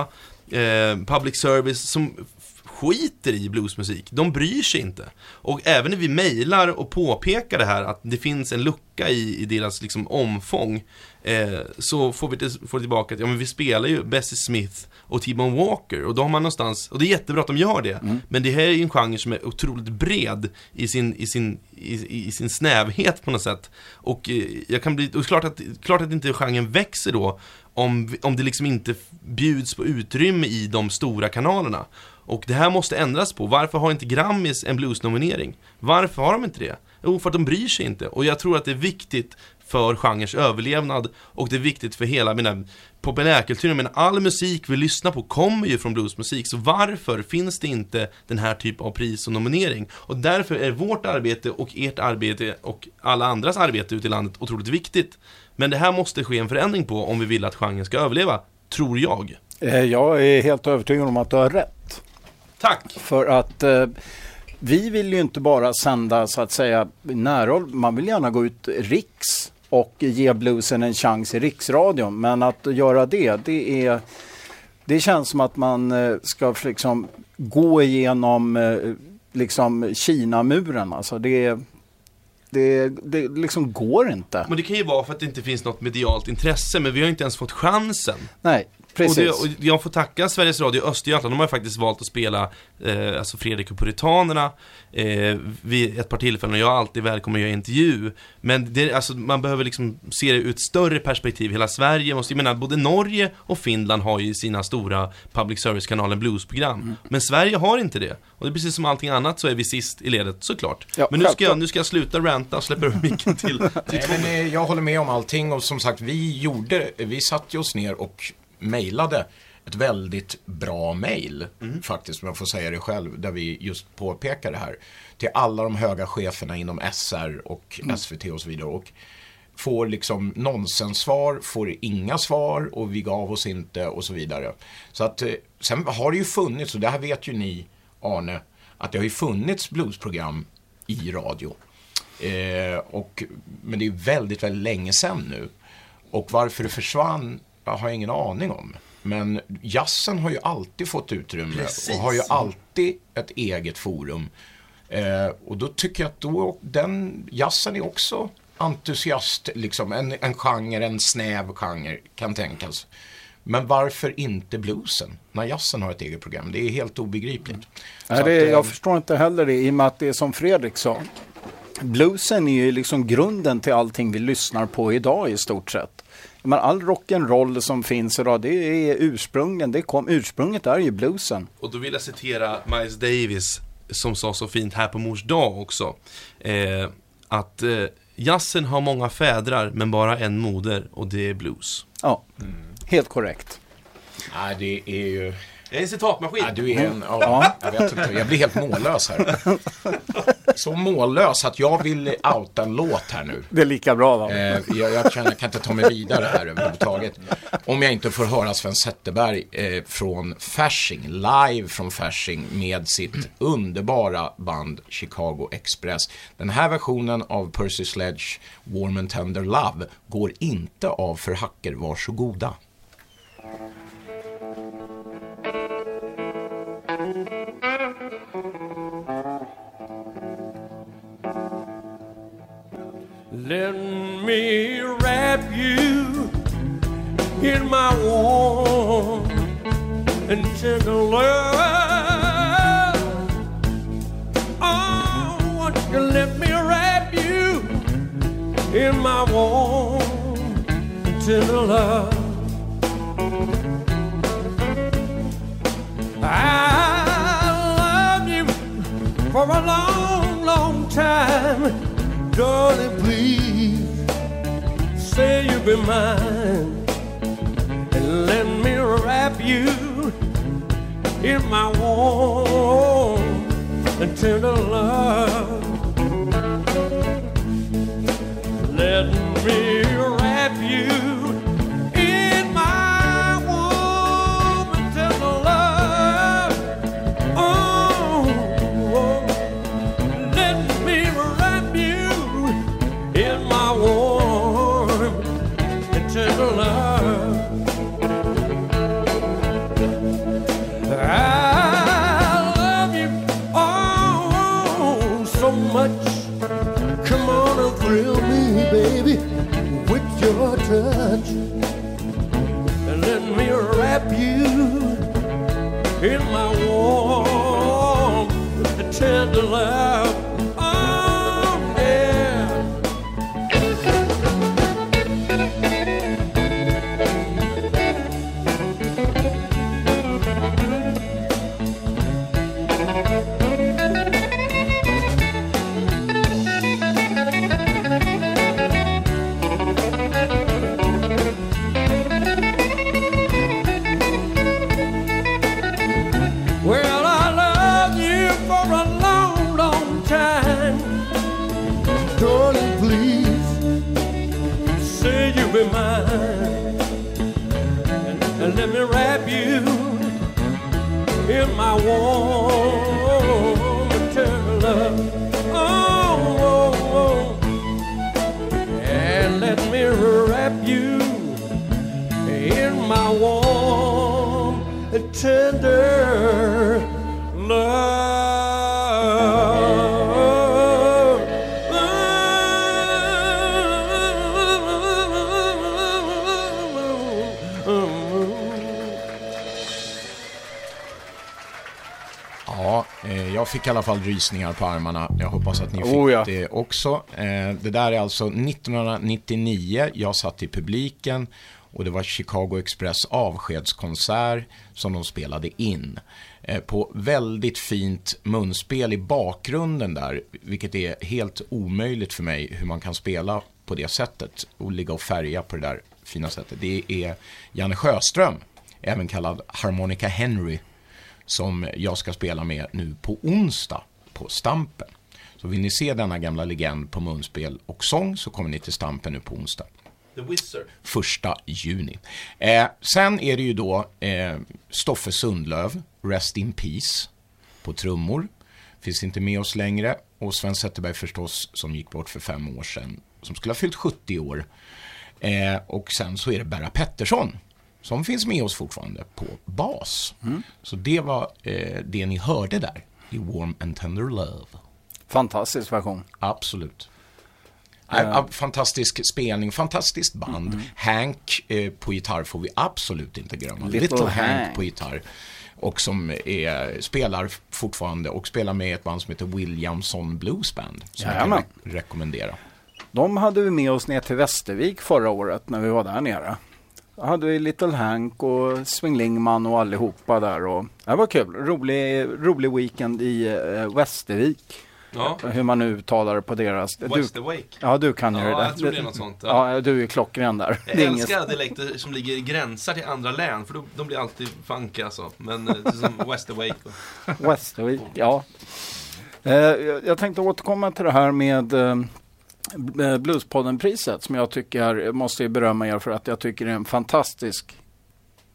eh, Public Service som skiter i bluesmusik. De bryr sig inte. Och även när vi mejlar och påpekar det här att det finns en lucka i, i deras liksom, omfång eh, så får vi, till, får tillbaka att ja, men vi spelar ju Bessie Smith och T-Bone Walker och då har man någonstans, och det är jättebra att de gör det, men det här är ju en genre som är otroligt bred i sin, i sin, i, i sin snävhet på något sätt. Och eh, jag kan bli, och klart att, klart att inte genren växer då om, om det liksom inte bjuds på utrymme i de stora kanalerna. Och det här måste ändras på. Varför har inte Grammis en bluesnominering? Varför har de inte det? Jo, för att de bryr sig inte. Och jag tror att det är viktigt för genrens överlevnad och det är viktigt för hela mina populärkulturen. Men all musik vi lyssnar på kommer ju från bluesmusik. Så varför finns det inte den här typen av pris och nominering? Och därför är vårt arbete och ert arbete och alla andras arbete ute i landet otroligt viktigt. Men det här måste ske en förändring på om vi vill att genren ska överleva, tror jag. Eh, jag är helt övertygad om att du har rätt. Tack! För att eh, vi vill ju inte bara sända så att säga närroll. Man vill gärna gå ut riks och ge bluesen en chans i riksradion. Men att göra det, det är det känns som att man eh, ska liksom gå igenom eh, liksom Kina-muren. Alltså det, det, det liksom går inte. Men det kan ju vara för att det inte finns något medialt intresse, men vi har inte ens fått chansen. Nej, Och, precis. det, och jag får tacka Sveriges Radio Östergötland, de har ju faktiskt valt att spela eh, alltså Fredrik och Puritanerna eh, vid ett par tillfällen och jag är alltid välkommen att göra intervju. Men det, alltså, man behöver liksom se det ur ett större perspektiv. Hela Sverige måste, jag menar, både Norge och Finland har ju sina stora public service-kanaler bluesprogram. Mm. Men Sverige har inte det. Och det är precis som allting annat så är vi sist i ledet, såklart. Ja, Men nu ska, jag, nu ska jag sluta ranta och släppa över micken till, till Nej, men, eh, jag håller med om allting och som sagt vi gjorde, vi satte oss ner och mejlade ett väldigt bra mejl faktiskt, om jag får säga det själv, där vi just påpekar det här. Till alla de höga cheferna inom SR och SVT och så vidare. Och får liksom nonsenssvar, får inga svar och vi gav oss inte och så vidare. Så att eh, sen har det ju funnits, och det här vet ju ni Arne, att det har ju funnits bluesprogram i radio. Eh, och, men det är väldigt, väldigt länge sedan nu. Och varför det försvann har jag ingen aning om. Men jazzen har ju alltid fått utrymme Precis. och har ju alltid ett eget forum. Eh, och då tycker jag att då, den jazzen är också entusiast, liksom en, en genre, en snäv genre kan tänkas. Men varför inte bluesen när jazzen har ett eget program? Det är helt obegripligt. Nej, Så det, att, eh, jag förstår inte heller det i och med att det är som Fredrik sa. Bluesen är ju liksom grunden till allting vi lyssnar på idag i stort sett. Men all rock'n'roll som finns idag, det är ursprungen. Det kom, ursprunget är ju bluesen. Och då vill jag citera Miles Davis som sa så fint här på mors dag också. Eh, att eh, jazzen har många fädrar men bara en moder och det är blues. Ja, Helt korrekt. Nej, det är ju... Det är en citatmaskin. Ja, du är en... Ja, jag vet inte. Jag blir helt mållös här. Så mållös att jag vill outa en låt här nu. Det är lika bra va? Eh, jag, jag känner jag kan inte ta mig vidare här överhuvudtaget. Om jag inte får höra Sven Zetterberg eh, från Fasching, live från Fasching med sitt underbara band Chicago Express. Den här versionen av Percy Sledge, Warm and Tender Love, går inte av för hacker, varsågoda. Let me wrap you in my warm and tender love. Oh, won't you let me wrap you in my warm and tender love? I love you for a long, long time. Darling, please say you'll be mine and let me wrap you in my warm and tender love. Let me i alla fall rysningar på armarna. Jag hoppas att ni fick Oh ja. det också. Eh, det där är alltså 1999. Jag satt i publiken och det var Chicago Express avskedskonsert som de spelade in. Eh, på väldigt fint munspel i bakgrunden där, vilket är helt omöjligt för mig hur man kan spela på det sättet och ligga och färga på det där fina sättet. Det är Janne Sjöström, även kallad Harmonica Henry, som jag ska spela med nu på onsdag på Stampen. Så vill ni se denna gamla legend på munspel och sång så kommer ni till Stampen nu på onsdag. The Wizard. Första juni. Eh, sen är det ju då eh, Stoffe Sundlöv, Rest in Peace, på trummor. Finns inte med oss längre. Och Sven Zetterberg förstås, som gick bort för fem år sedan, som skulle ha fyllt 70 år. Eh, och sen så är det Berra Pettersson, som finns med oss fortfarande på bas. Så det var eh, det ni hörde där i Warm and Tender Love. Fantastisk version. Absolut. Ja, Fantastisk spelning, fantastiskt band. Hank eh, på gitarr får vi absolut inte glömma. Little Little, Hank. Hank. på gitarr. Och som är, spelar fortfarande och spelar med ett band som heter Williamson Blues Band. Som jag Jajamän. kan re- rekommendera. De hade vi med oss ner till Västervik förra året när vi var där nere. Då hade vi Little Hank och Swing Lingman och allihopa där. Och det var kul. Rolig, rolig weekend i eh, Västervik. Ja. Hur man nu uttalar det på deras... Du, West Awake. ja, du kan ju Ja, det där. jag tror det är något sånt, ja. Ja, du är klockren där. Jag Det är inget- älskar dialekter som ligger i gränsar till andra län, för de, de blir alltid funky alltså. Men eh, som West Awake. då. West, ja. Eh, jag tänkte återkomma till det här med eh, Bluespodden-priset som jag tycker, måste berömma er för att jag tycker det är en fantastisk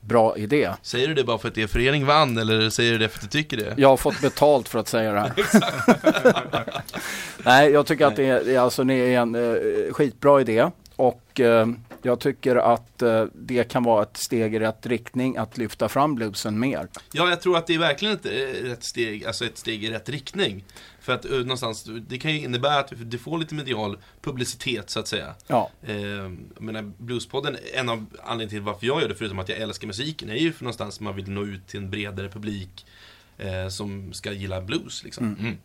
bra idé. Säger du det bara för att er förening vann, eller säger du det för att du tycker det? Jag har fått betalt för att säga det här. Nej, jag tycker att det är, det är, alltså, det är en eh, skitbra idé. Och eh, jag tycker att eh, det kan vara ett steg i rätt riktning att lyfta fram bluesen mer. Ja, jag tror att det är verkligen ett, eh, rätt steg, alltså ett steg i rätt riktning. För att eh, någonstans, det kan ju innebära att du får lite medial publicitet så att säga. Ja, Eh, jag menar, Bluespodden, en av anledningarna till varför jag gör det, förutom att jag älskar musiken, är ju för någonstans man vill nå ut till en bredare publik eh, som ska gilla blues. Liksom.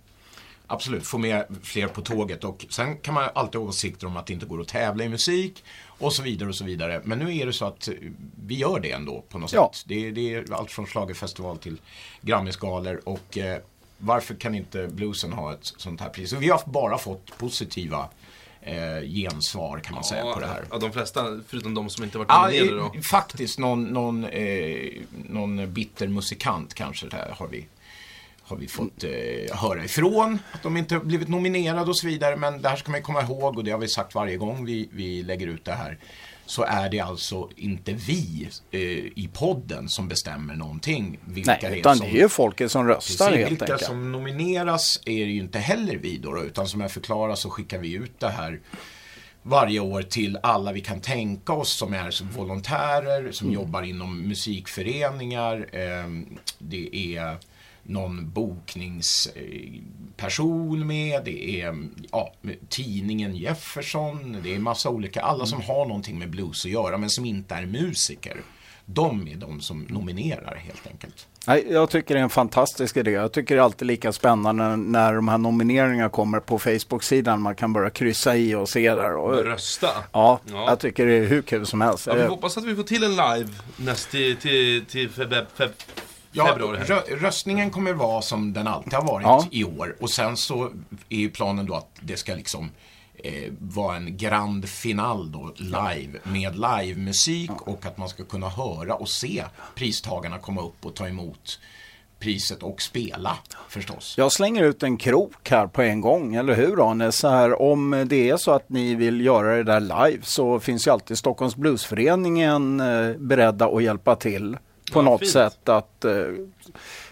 Absolut, få med fler på tåget. Och sen kan man alltid ha åsikter om att det inte går att tävla i musik och så vidare och så vidare. Men nu är det så att eh, vi gör det ändå på något Ja. sätt. Det, är- det är allt från schlagerfestival till Grammisgalor och eh, varför kan inte bluesen ha ett sånt här pris? Och vi har bara fått positiva eh, gensvar kan man säga på det här. Ja, de flesta, förutom de som inte varit Ja, nominerade då. faktiskt någon, någon, eh, någon bitter musikant kanske där har vi, har vi fått eh, höra ifrån. Att de inte blivit nominerade och så vidare. Men det här ska man komma ihåg och det har vi sagt varje gång vi, vi lägger ut det här. Så är det alltså inte vi eh, i podden som bestämmer någonting. Vilka nej, utan det är ju folket som röstar Precis, helt vilka enkelt. som nomineras är det ju inte heller vi då, då, utan som jag förklarar så skickar vi ut det här varje år till alla vi kan tänka oss som är som volontärer, som Mm. jobbar inom musikföreningar. ehm, det är någon bokningsperson med, det är ja, tidningen Jefferson, det är massa olika, alla som har någonting med blues att göra men som inte är musiker. De är de som nominerar helt enkelt. Nej, jag tycker det är en fantastisk idé. Jag tycker det är alltid lika spännande när de här nomineringarna kommer på Facebook-sidan. Man kan börja kryssa i och se där. Och, Rösta. ja, Ja. jag tycker det är hur kul som helst. Ja, vi hoppas att vi får till en live näst till, till, till feb, feb, Ja, februari. rö röstningen kommer vara som den alltid har varit Ja. i år. Och sen så är ju planen då att det ska liksom eh, vara en grand final då, live, med livemusik och att man ska kunna höra och se pristagarna komma upp och ta emot priset och spela förstås. Jag slänger ut en krok här på en gång, eller hur Arne? Så här, om det är så att ni vill göra det där live så finns ju alltid Stockholms Bluesföreningen eh, beredda att hjälpa till på Ja, något fint. sätt att eh,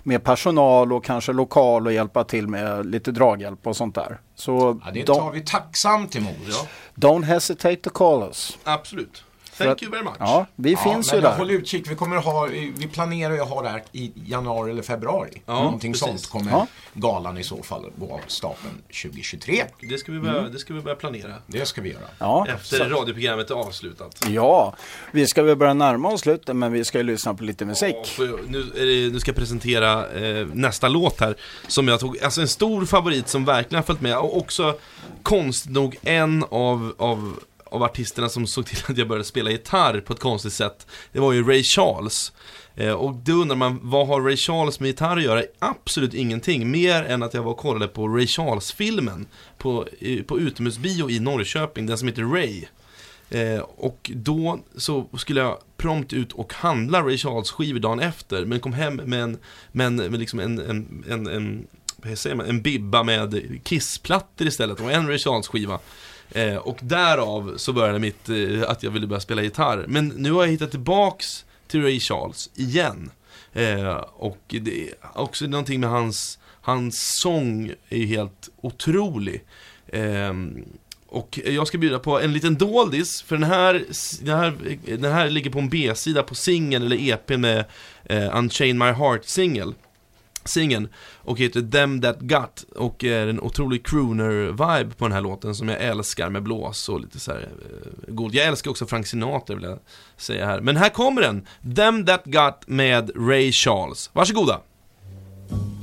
med personal och kanske lokal och hjälpa till med lite draghjälp och sånt där. Så Ja, det tar vi tacksamt emot. Ja, don't hesitate to call us. absolut. För Thank att- you very much. Ja, vi Ja, finns ju där. Håll utkik, vi, kommer att ha, vi planerar ju att ha det här i januari eller februari. Ja, Någonting precis. sånt kommer Ja. galan i så fall gå av stapeln 2023. Det, ska vi börja, det ska vi börja planera. Det ska vi göra. Ja, Efter så- radioprogrammet är avslutat. ja, vi ska väl börja närma oss slutet men vi ska ju lyssna på lite musik. Ja, nu, är det, nu ska jag presentera eh, nästa låt här. Som jag tog, alltså en stor favorit som verkligen har följt med. Och också konstigt nog en av, av, av artisterna som såg till att jag började spela gitarr på ett konstigt sätt. Det var ju Ray Charles. Eh, och då undrar man, vad har Ray Charles med gitarr att göra? Absolut ingenting, mer än att jag var och kollade på Ray Charles-filmen på, på utomhusbio i Norrköping, den som heter Ray. Eh, och då så skulle jag prompt ut och handla Ray Charles skivor dagen efter, men kom hem med en, med en, med liksom en, en, en, en, vad säger man, en bibba med kissplattor istället och en Ray Charles skiva. Eh, och därav så började mitt, eh, att jag ville börja spela gitarr. Men nu har jag hittat tillbaks till Ray Charles igen. Eh, och det är också någonting med hans, hans sång är ju helt otrolig. Ehm, och jag ska bjuda på en liten doldis, för den här, den här, den här ligger på en B-sida på singeln eller EP med eh, Unchain My Heart-singel. Singeln och heter Them That Got och är en otrolig crooner-vibe på den här låten som jag älskar med blås och lite så här eh, god. Jag älskar också Frank Sinatra vill jag säga här. Men här kommer den! Them That Got med Ray Charles. Varsågoda! Mm.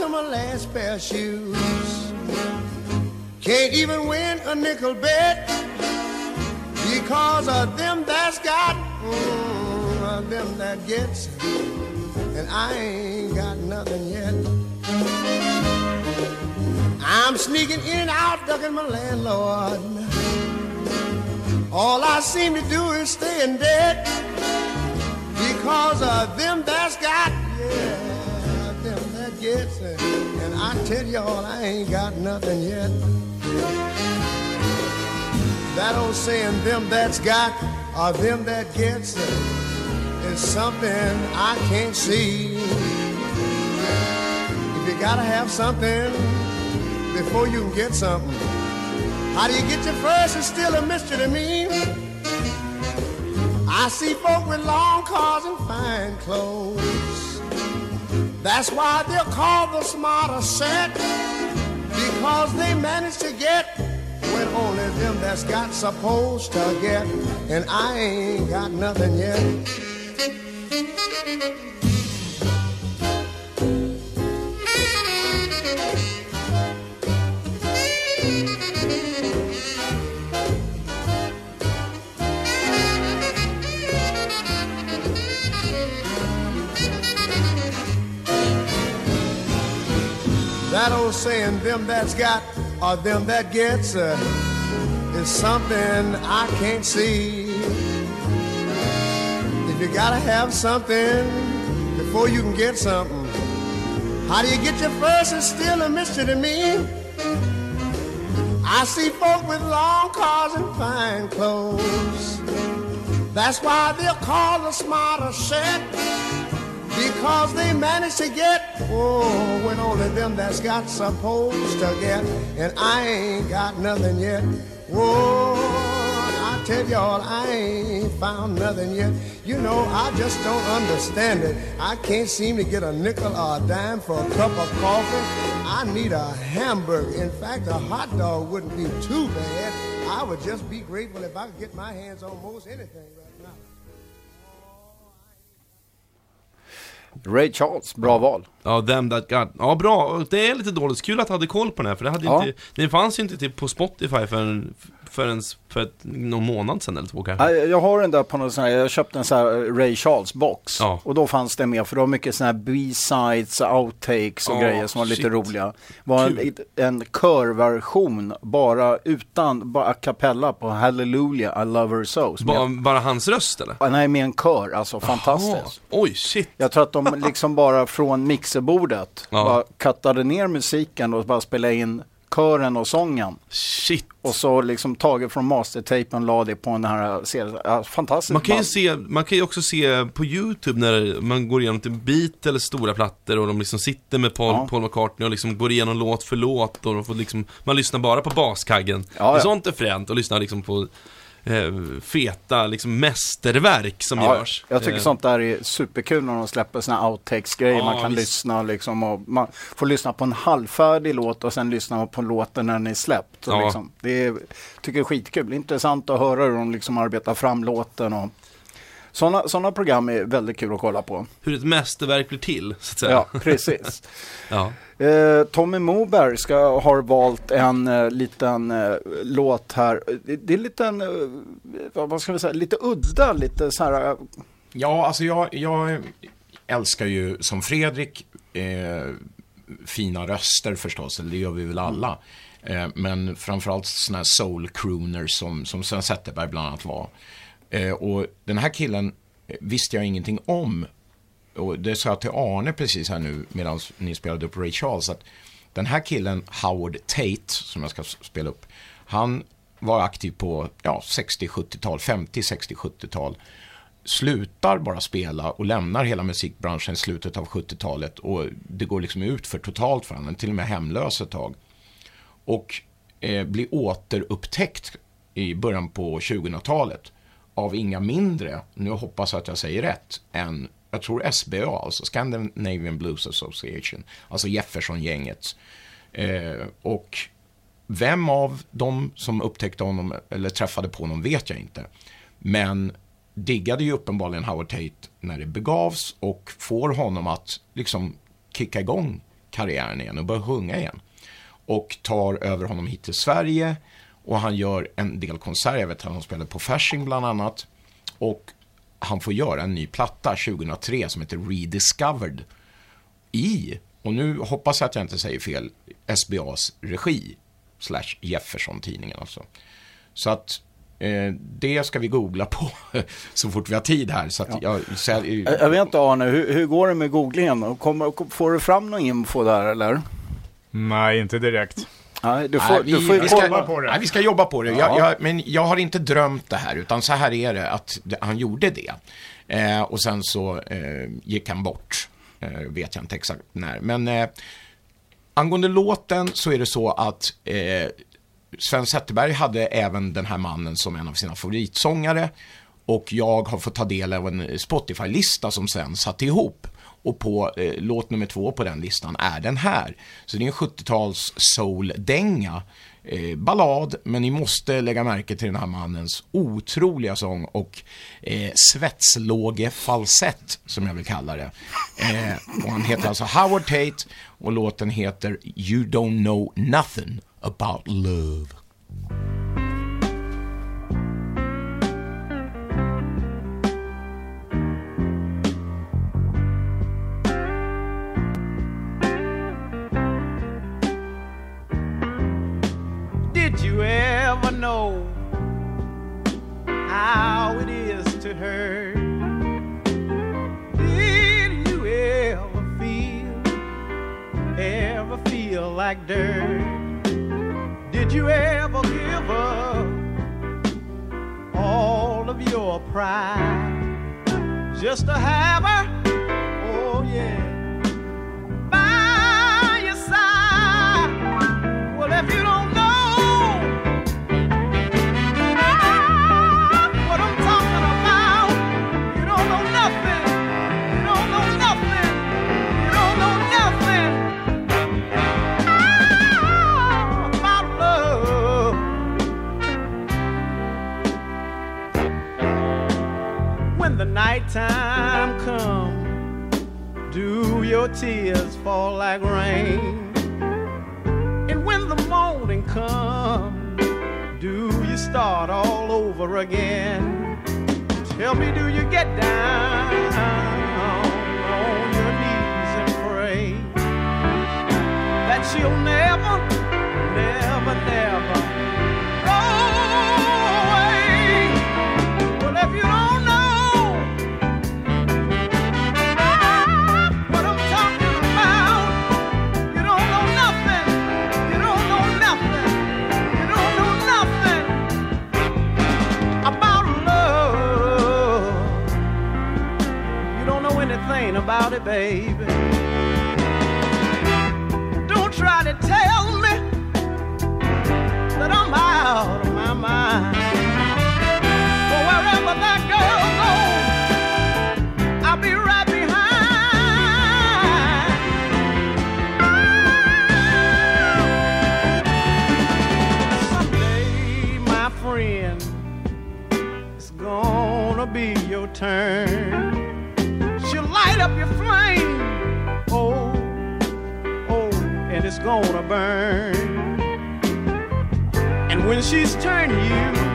To my last pair of shoes. Can't even win a nickel bet because of them that's got, mm, them that gets, and I ain't got nothing yet. I'm sneaking in and out, ducking my landlord. All I seem to do is stay in debt because of them that's got, yeah, gets, and I tell y'all I ain't got nothing yet. That old saying, them that's got or them that gets is something I can't see. If you gotta have something before you can get something, how do you get your first is still a mystery to me. I see folk with long cars and fine clothes. That's why they're called the smarter set because they manage to get when only them that's got supposed to get, and I ain't got nothing yet. That old saying, them that's got or them that gets, uh, is something I can't see. If you gotta have something before you can get something, how do you get your first is still a mystery to me. I see folk with long cars and fine clothes. That's why they're called the smarter set because they manage to get oh when only them that's got supposed to get. And I ain't got nothing yet. Whoa I tell y'all I ain't found nothing yet. You know I just don't understand it. I can't seem to get a nickel or a dime for a cup of coffee. I need a hamburger. In fact a hot dog wouldn't be too bad. I would just be grateful if I could get my hands on most anything Ray Charles, bra val. Ja, them that got. Ja, bra. Det är lite dåligt. Kul att du hade koll på den här, för det hade Ja. inte... Den fanns ju inte typ på Spotify förrän, förrän för ett, någon månad sedan eller två kanske. Jag har den där på någon sån här, jag köpte en sån här Ray Charles box. Ja. Och då fanns det med, för det var mycket såna här B-sides, outtakes och Ja, grejer som var lite shit. roliga. Det var en, en körversion, bara utan, bara a cappella på Hallelujah, I love her so. Ba, bara hans röst eller? Nej, med en kör, alltså fantastiskt. Jaha. Oj, shit. Jag tror att de liksom bara från mixerbordet Ja. bara kattade ner musiken och bara spelade in kören och sången. Shit. Och så liksom taget från mastertapen la det på den här serien. Ja, fantastiskt. Man kan, ju se, man kan ju också se på YouTube när man går igenom till Beatles stora plattor och de liksom sitter med Paul, Ja. Paul McCartney och liksom går igenom låt för låt och de får liksom, man lyssnar bara på baskaggen. Ja, ja. Sånt är fränt och lyssnar liksom på eh, feta liksom mästerverk som Ja, görs. jag tycker Eh, sånt där är superkul när de släpper såna outtakes-grejer. Ja, man kan visst. lyssna liksom och man får lyssna på en halvfärdig låt och sen lyssna på låten när den är släppt. Ja. liksom, det är, tycker jag är skitkul. Intressant att höra hur de liksom arbetar fram låten. Och sådana såna program är väldigt kul att kolla på. Hur ett mästerverk blir till, så att säga. Ja, precis. Ja. Eh, Tommy Moberg ska, har valt en eh, liten eh, låt här. Det, det är lite en, eh, vad ska vi säga, lite udda, lite så här. eh, Ja, alltså jag, jag älskar ju som Fredrik eh, fina röster förstås, eller det gör vi väl alla. Eh, men framförallt sådana här soul crooners som, som Sven Zetterberg bland annat var. Eh, och den här killen eh, visste jag ingenting om. Och det sa jag till Arne precis här nu medan ni spelade upp Ray Charles. Att den här killen, Howard Tate, som jag ska spela upp. Han var aktiv på ja, 60-70-tal, 50, 60, 70-tal slutar bara spela och lämnar hela musikbranschen i slutet av 70-talet och det går liksom ut för totalt för honom, till och med hemlös ett tag. Och eh, blir återupptäckt i början på 2000-talet av inga mindre, nu hoppas jag att jag säger rätt, än jag tror SBA, alltså Scandinavian Blues Association, alltså Jefferson-gänget. Eh, och vem av dem som upptäckte honom eller träffade på honom vet jag inte. Men diggade ju uppenbarligen Howard Tate när det begavs och får honom att liksom kicka igång karriären igen och börja sjunga igen. Och tar över honom hit till Sverige och han gör en del konserter. Jag vet att han spelade på Fasching bland annat. Och han får göra en ny platta 2003 som heter Rediscovered. I, och nu hoppas jag att jag inte säger fel, SBAs regi. Slash Jefferson-tidningen alltså. Så att eh, det ska vi googla på så fort vi har tid här. Så att jag, så jag vet inte Arne, hur, hur går det med googlingen? Kommer, får du fram någon info där eller? Nej, inte direkt. Nej, du får, Nej, vi, du får vi ska, på det. Nej, vi ska jobba på det. Ja. Jag, jag, men jag har inte drömt det här, utan så här är det att han gjorde det. Eh, och sen så eh, gick han bort. Eh, vet jag inte exakt när. Men eh, angående låten så är det så att eh, Sven Zetterberg hade även den här mannen som en av sina favoritsångare. Och jag har fått ta del av en Spotify-lista som Sven satte ihop. Och på eh, låt nummer två på den listan är den här. Så det är en 70-tals soul-dänga. Eh, ballad, men ni måste lägga märke till den här mannens otroliga sång och eh, svetslåge falsett som jag vill kalla det. Eh, och han heter alltså Howard Tate och låten heter You Don't Know Nothing About Love. Did you ever know how it is to hurt? Did you ever feel, ever feel like dirt? Did you ever give up all of your pride just to have her? Nighttime come, do your tears fall like rain? And when the morning comes, do you start all over again? Tell me, do you get down on your knees and pray that she'll never, never, never about it, baby. Don't try to tell me that I'm out of my mind. For wherever that girl goes, I'll be right behind. Someday, my friend, it's gonna be your turn. Gonna burn. And when she's turned you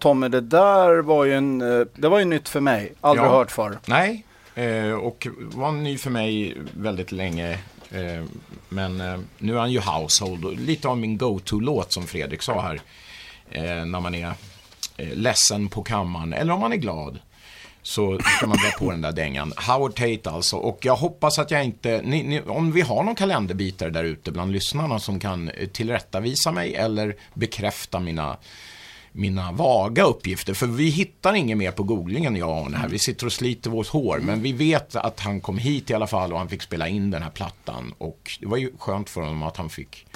Tommy, det där var ju en, eh, det var ju nytt för mig. Aldrig Ja. hört för. Nej, eh, och var ny för mig väldigt länge. Eh, men eh, nu är han ju household lite av min go-to-låt som Fredrik sa här. Eh, när man är eh, ledsen på kammaren eller om man är glad. Så ska man dra på den där dängan. Howard Tate alltså. Och jag hoppas att jag inte, ni, ni, om vi har någon kalenderbitare där ute bland lyssnarna som kan tillrättavisa mig eller bekräfta mina mina vaga uppgifter. För vi hittar inget mer på googlingen, jag och Arne här. Vi sitter och sliter vårt hår. Men vi vet att han kom hit i alla fall och han fick spela in den här plattan. Och det var ju skönt för honom att han fick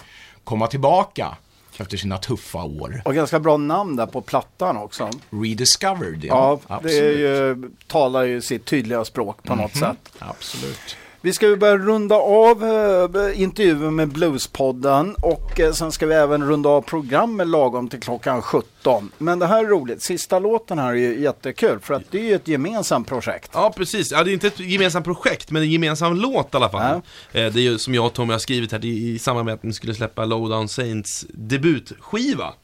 komma tillbaka efter sina tuffa år. Och ganska bra namn där på plattan också. Rediscovered, Ja, ja. det ju, talar ju sitt tydliga språk på något sätt. Absolut. Vi ska ju börja runda av eh, intervjun med Bluespodden och eh, sen ska vi även runda av programmet lagom till klockan 17. Men det här är roligt. Sista låten här är ju jättekul för att det är ju ett gemensamt projekt. Ja, precis. Ja, det är inte ett gemensamt projekt, men en gemensam låt i alla fall. Eh, Det är ju som jag och Tommy har skrivit här i samband med att ni skulle släppa Lowdown Saints debutskiva.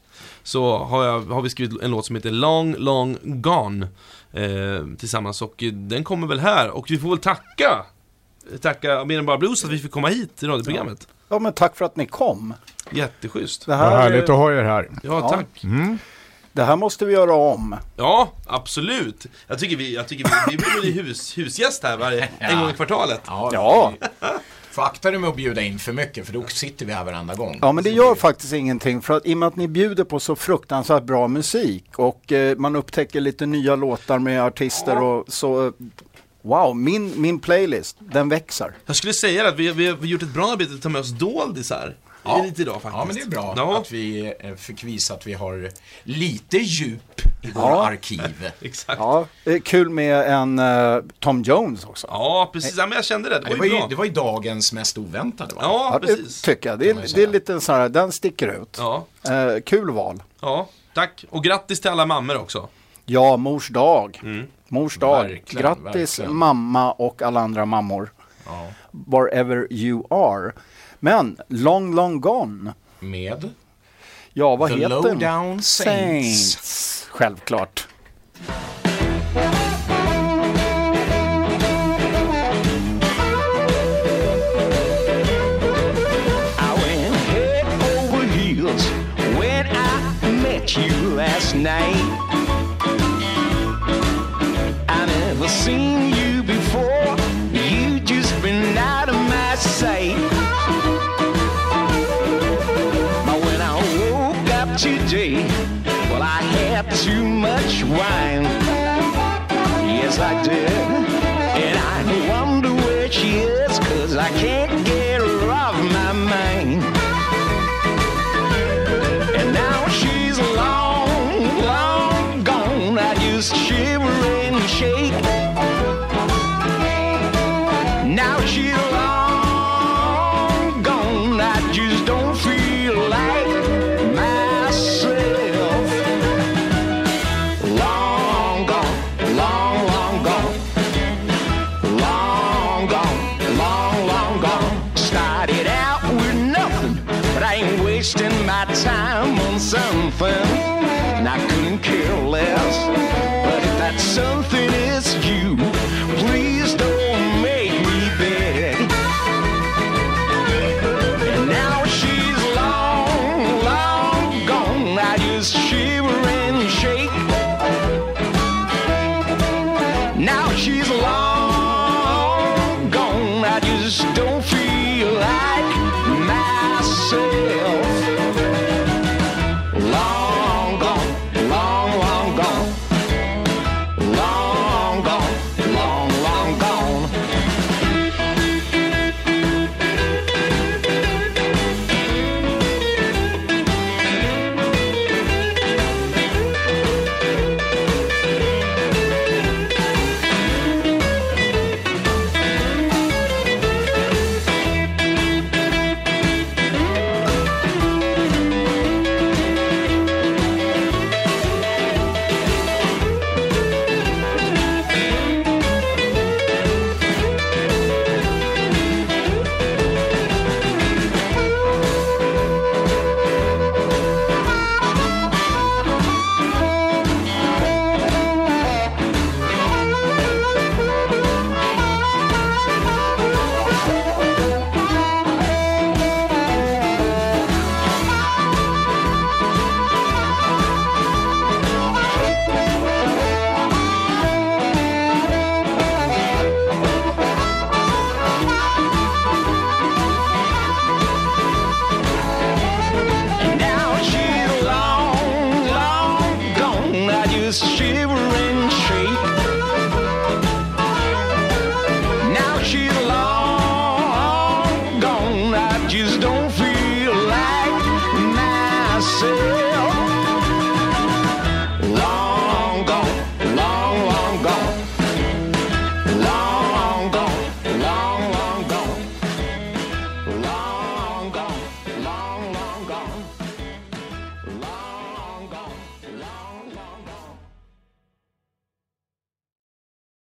Så har, jag, har vi skrivit en låt som heter Long, Long Gone eh, tillsammans och den kommer väl här och vi får väl tacka Tacka Mer än bara blues att vi fick komma hit till radioprogrammet. Ja men tack för att ni kom. Jätteschysst. Det Vad här, härligt är- att ha er här. Ja, Ja. tack. det här måste vi göra om. Ja, absolut. Jag tycker vi, jag tycker vi, vi blir hus, husgäst här varje, en gång i kvartalet. Ja, Ja. Får akta dig med att bjuda in för mycket för då sitter vi här varenda gång. Ja men det gör faktiskt ingenting för att i och med att ni bjuder på så fruktansvärt bra musik och eh, man upptäcker lite nya låtar med artister och så eh, Wow, min, min playlist, den växer. Jag skulle säga att vi, vi har gjort ett bra arbete att ta med oss doldisar. Det är lite idag faktiskt. Ja, men det är bra Ja, att vi eh, fick visa att vi har lite djup i våra Ja. arkiv. exakt. Ja, kul med en eh, Tom Jones också. Ja, precis. Ja, men jag kände det. Det Det var var, ju det var ju dagens mest oväntade va? Ja, Ja, precis. tycker jag. Det är, det är lite så här, den sticker ut. Ja, Eh, kul val. ja, tack. Och grattis till alla mammor också. Ja, mors dag. Mors dag. Verkligen, Grattis verkligen. mamma och alla andra mammor. Ja. Wherever you are. Men, long, long gone. Med Ja, vad The heter den? Lowdown Saints. Saints. Självklart.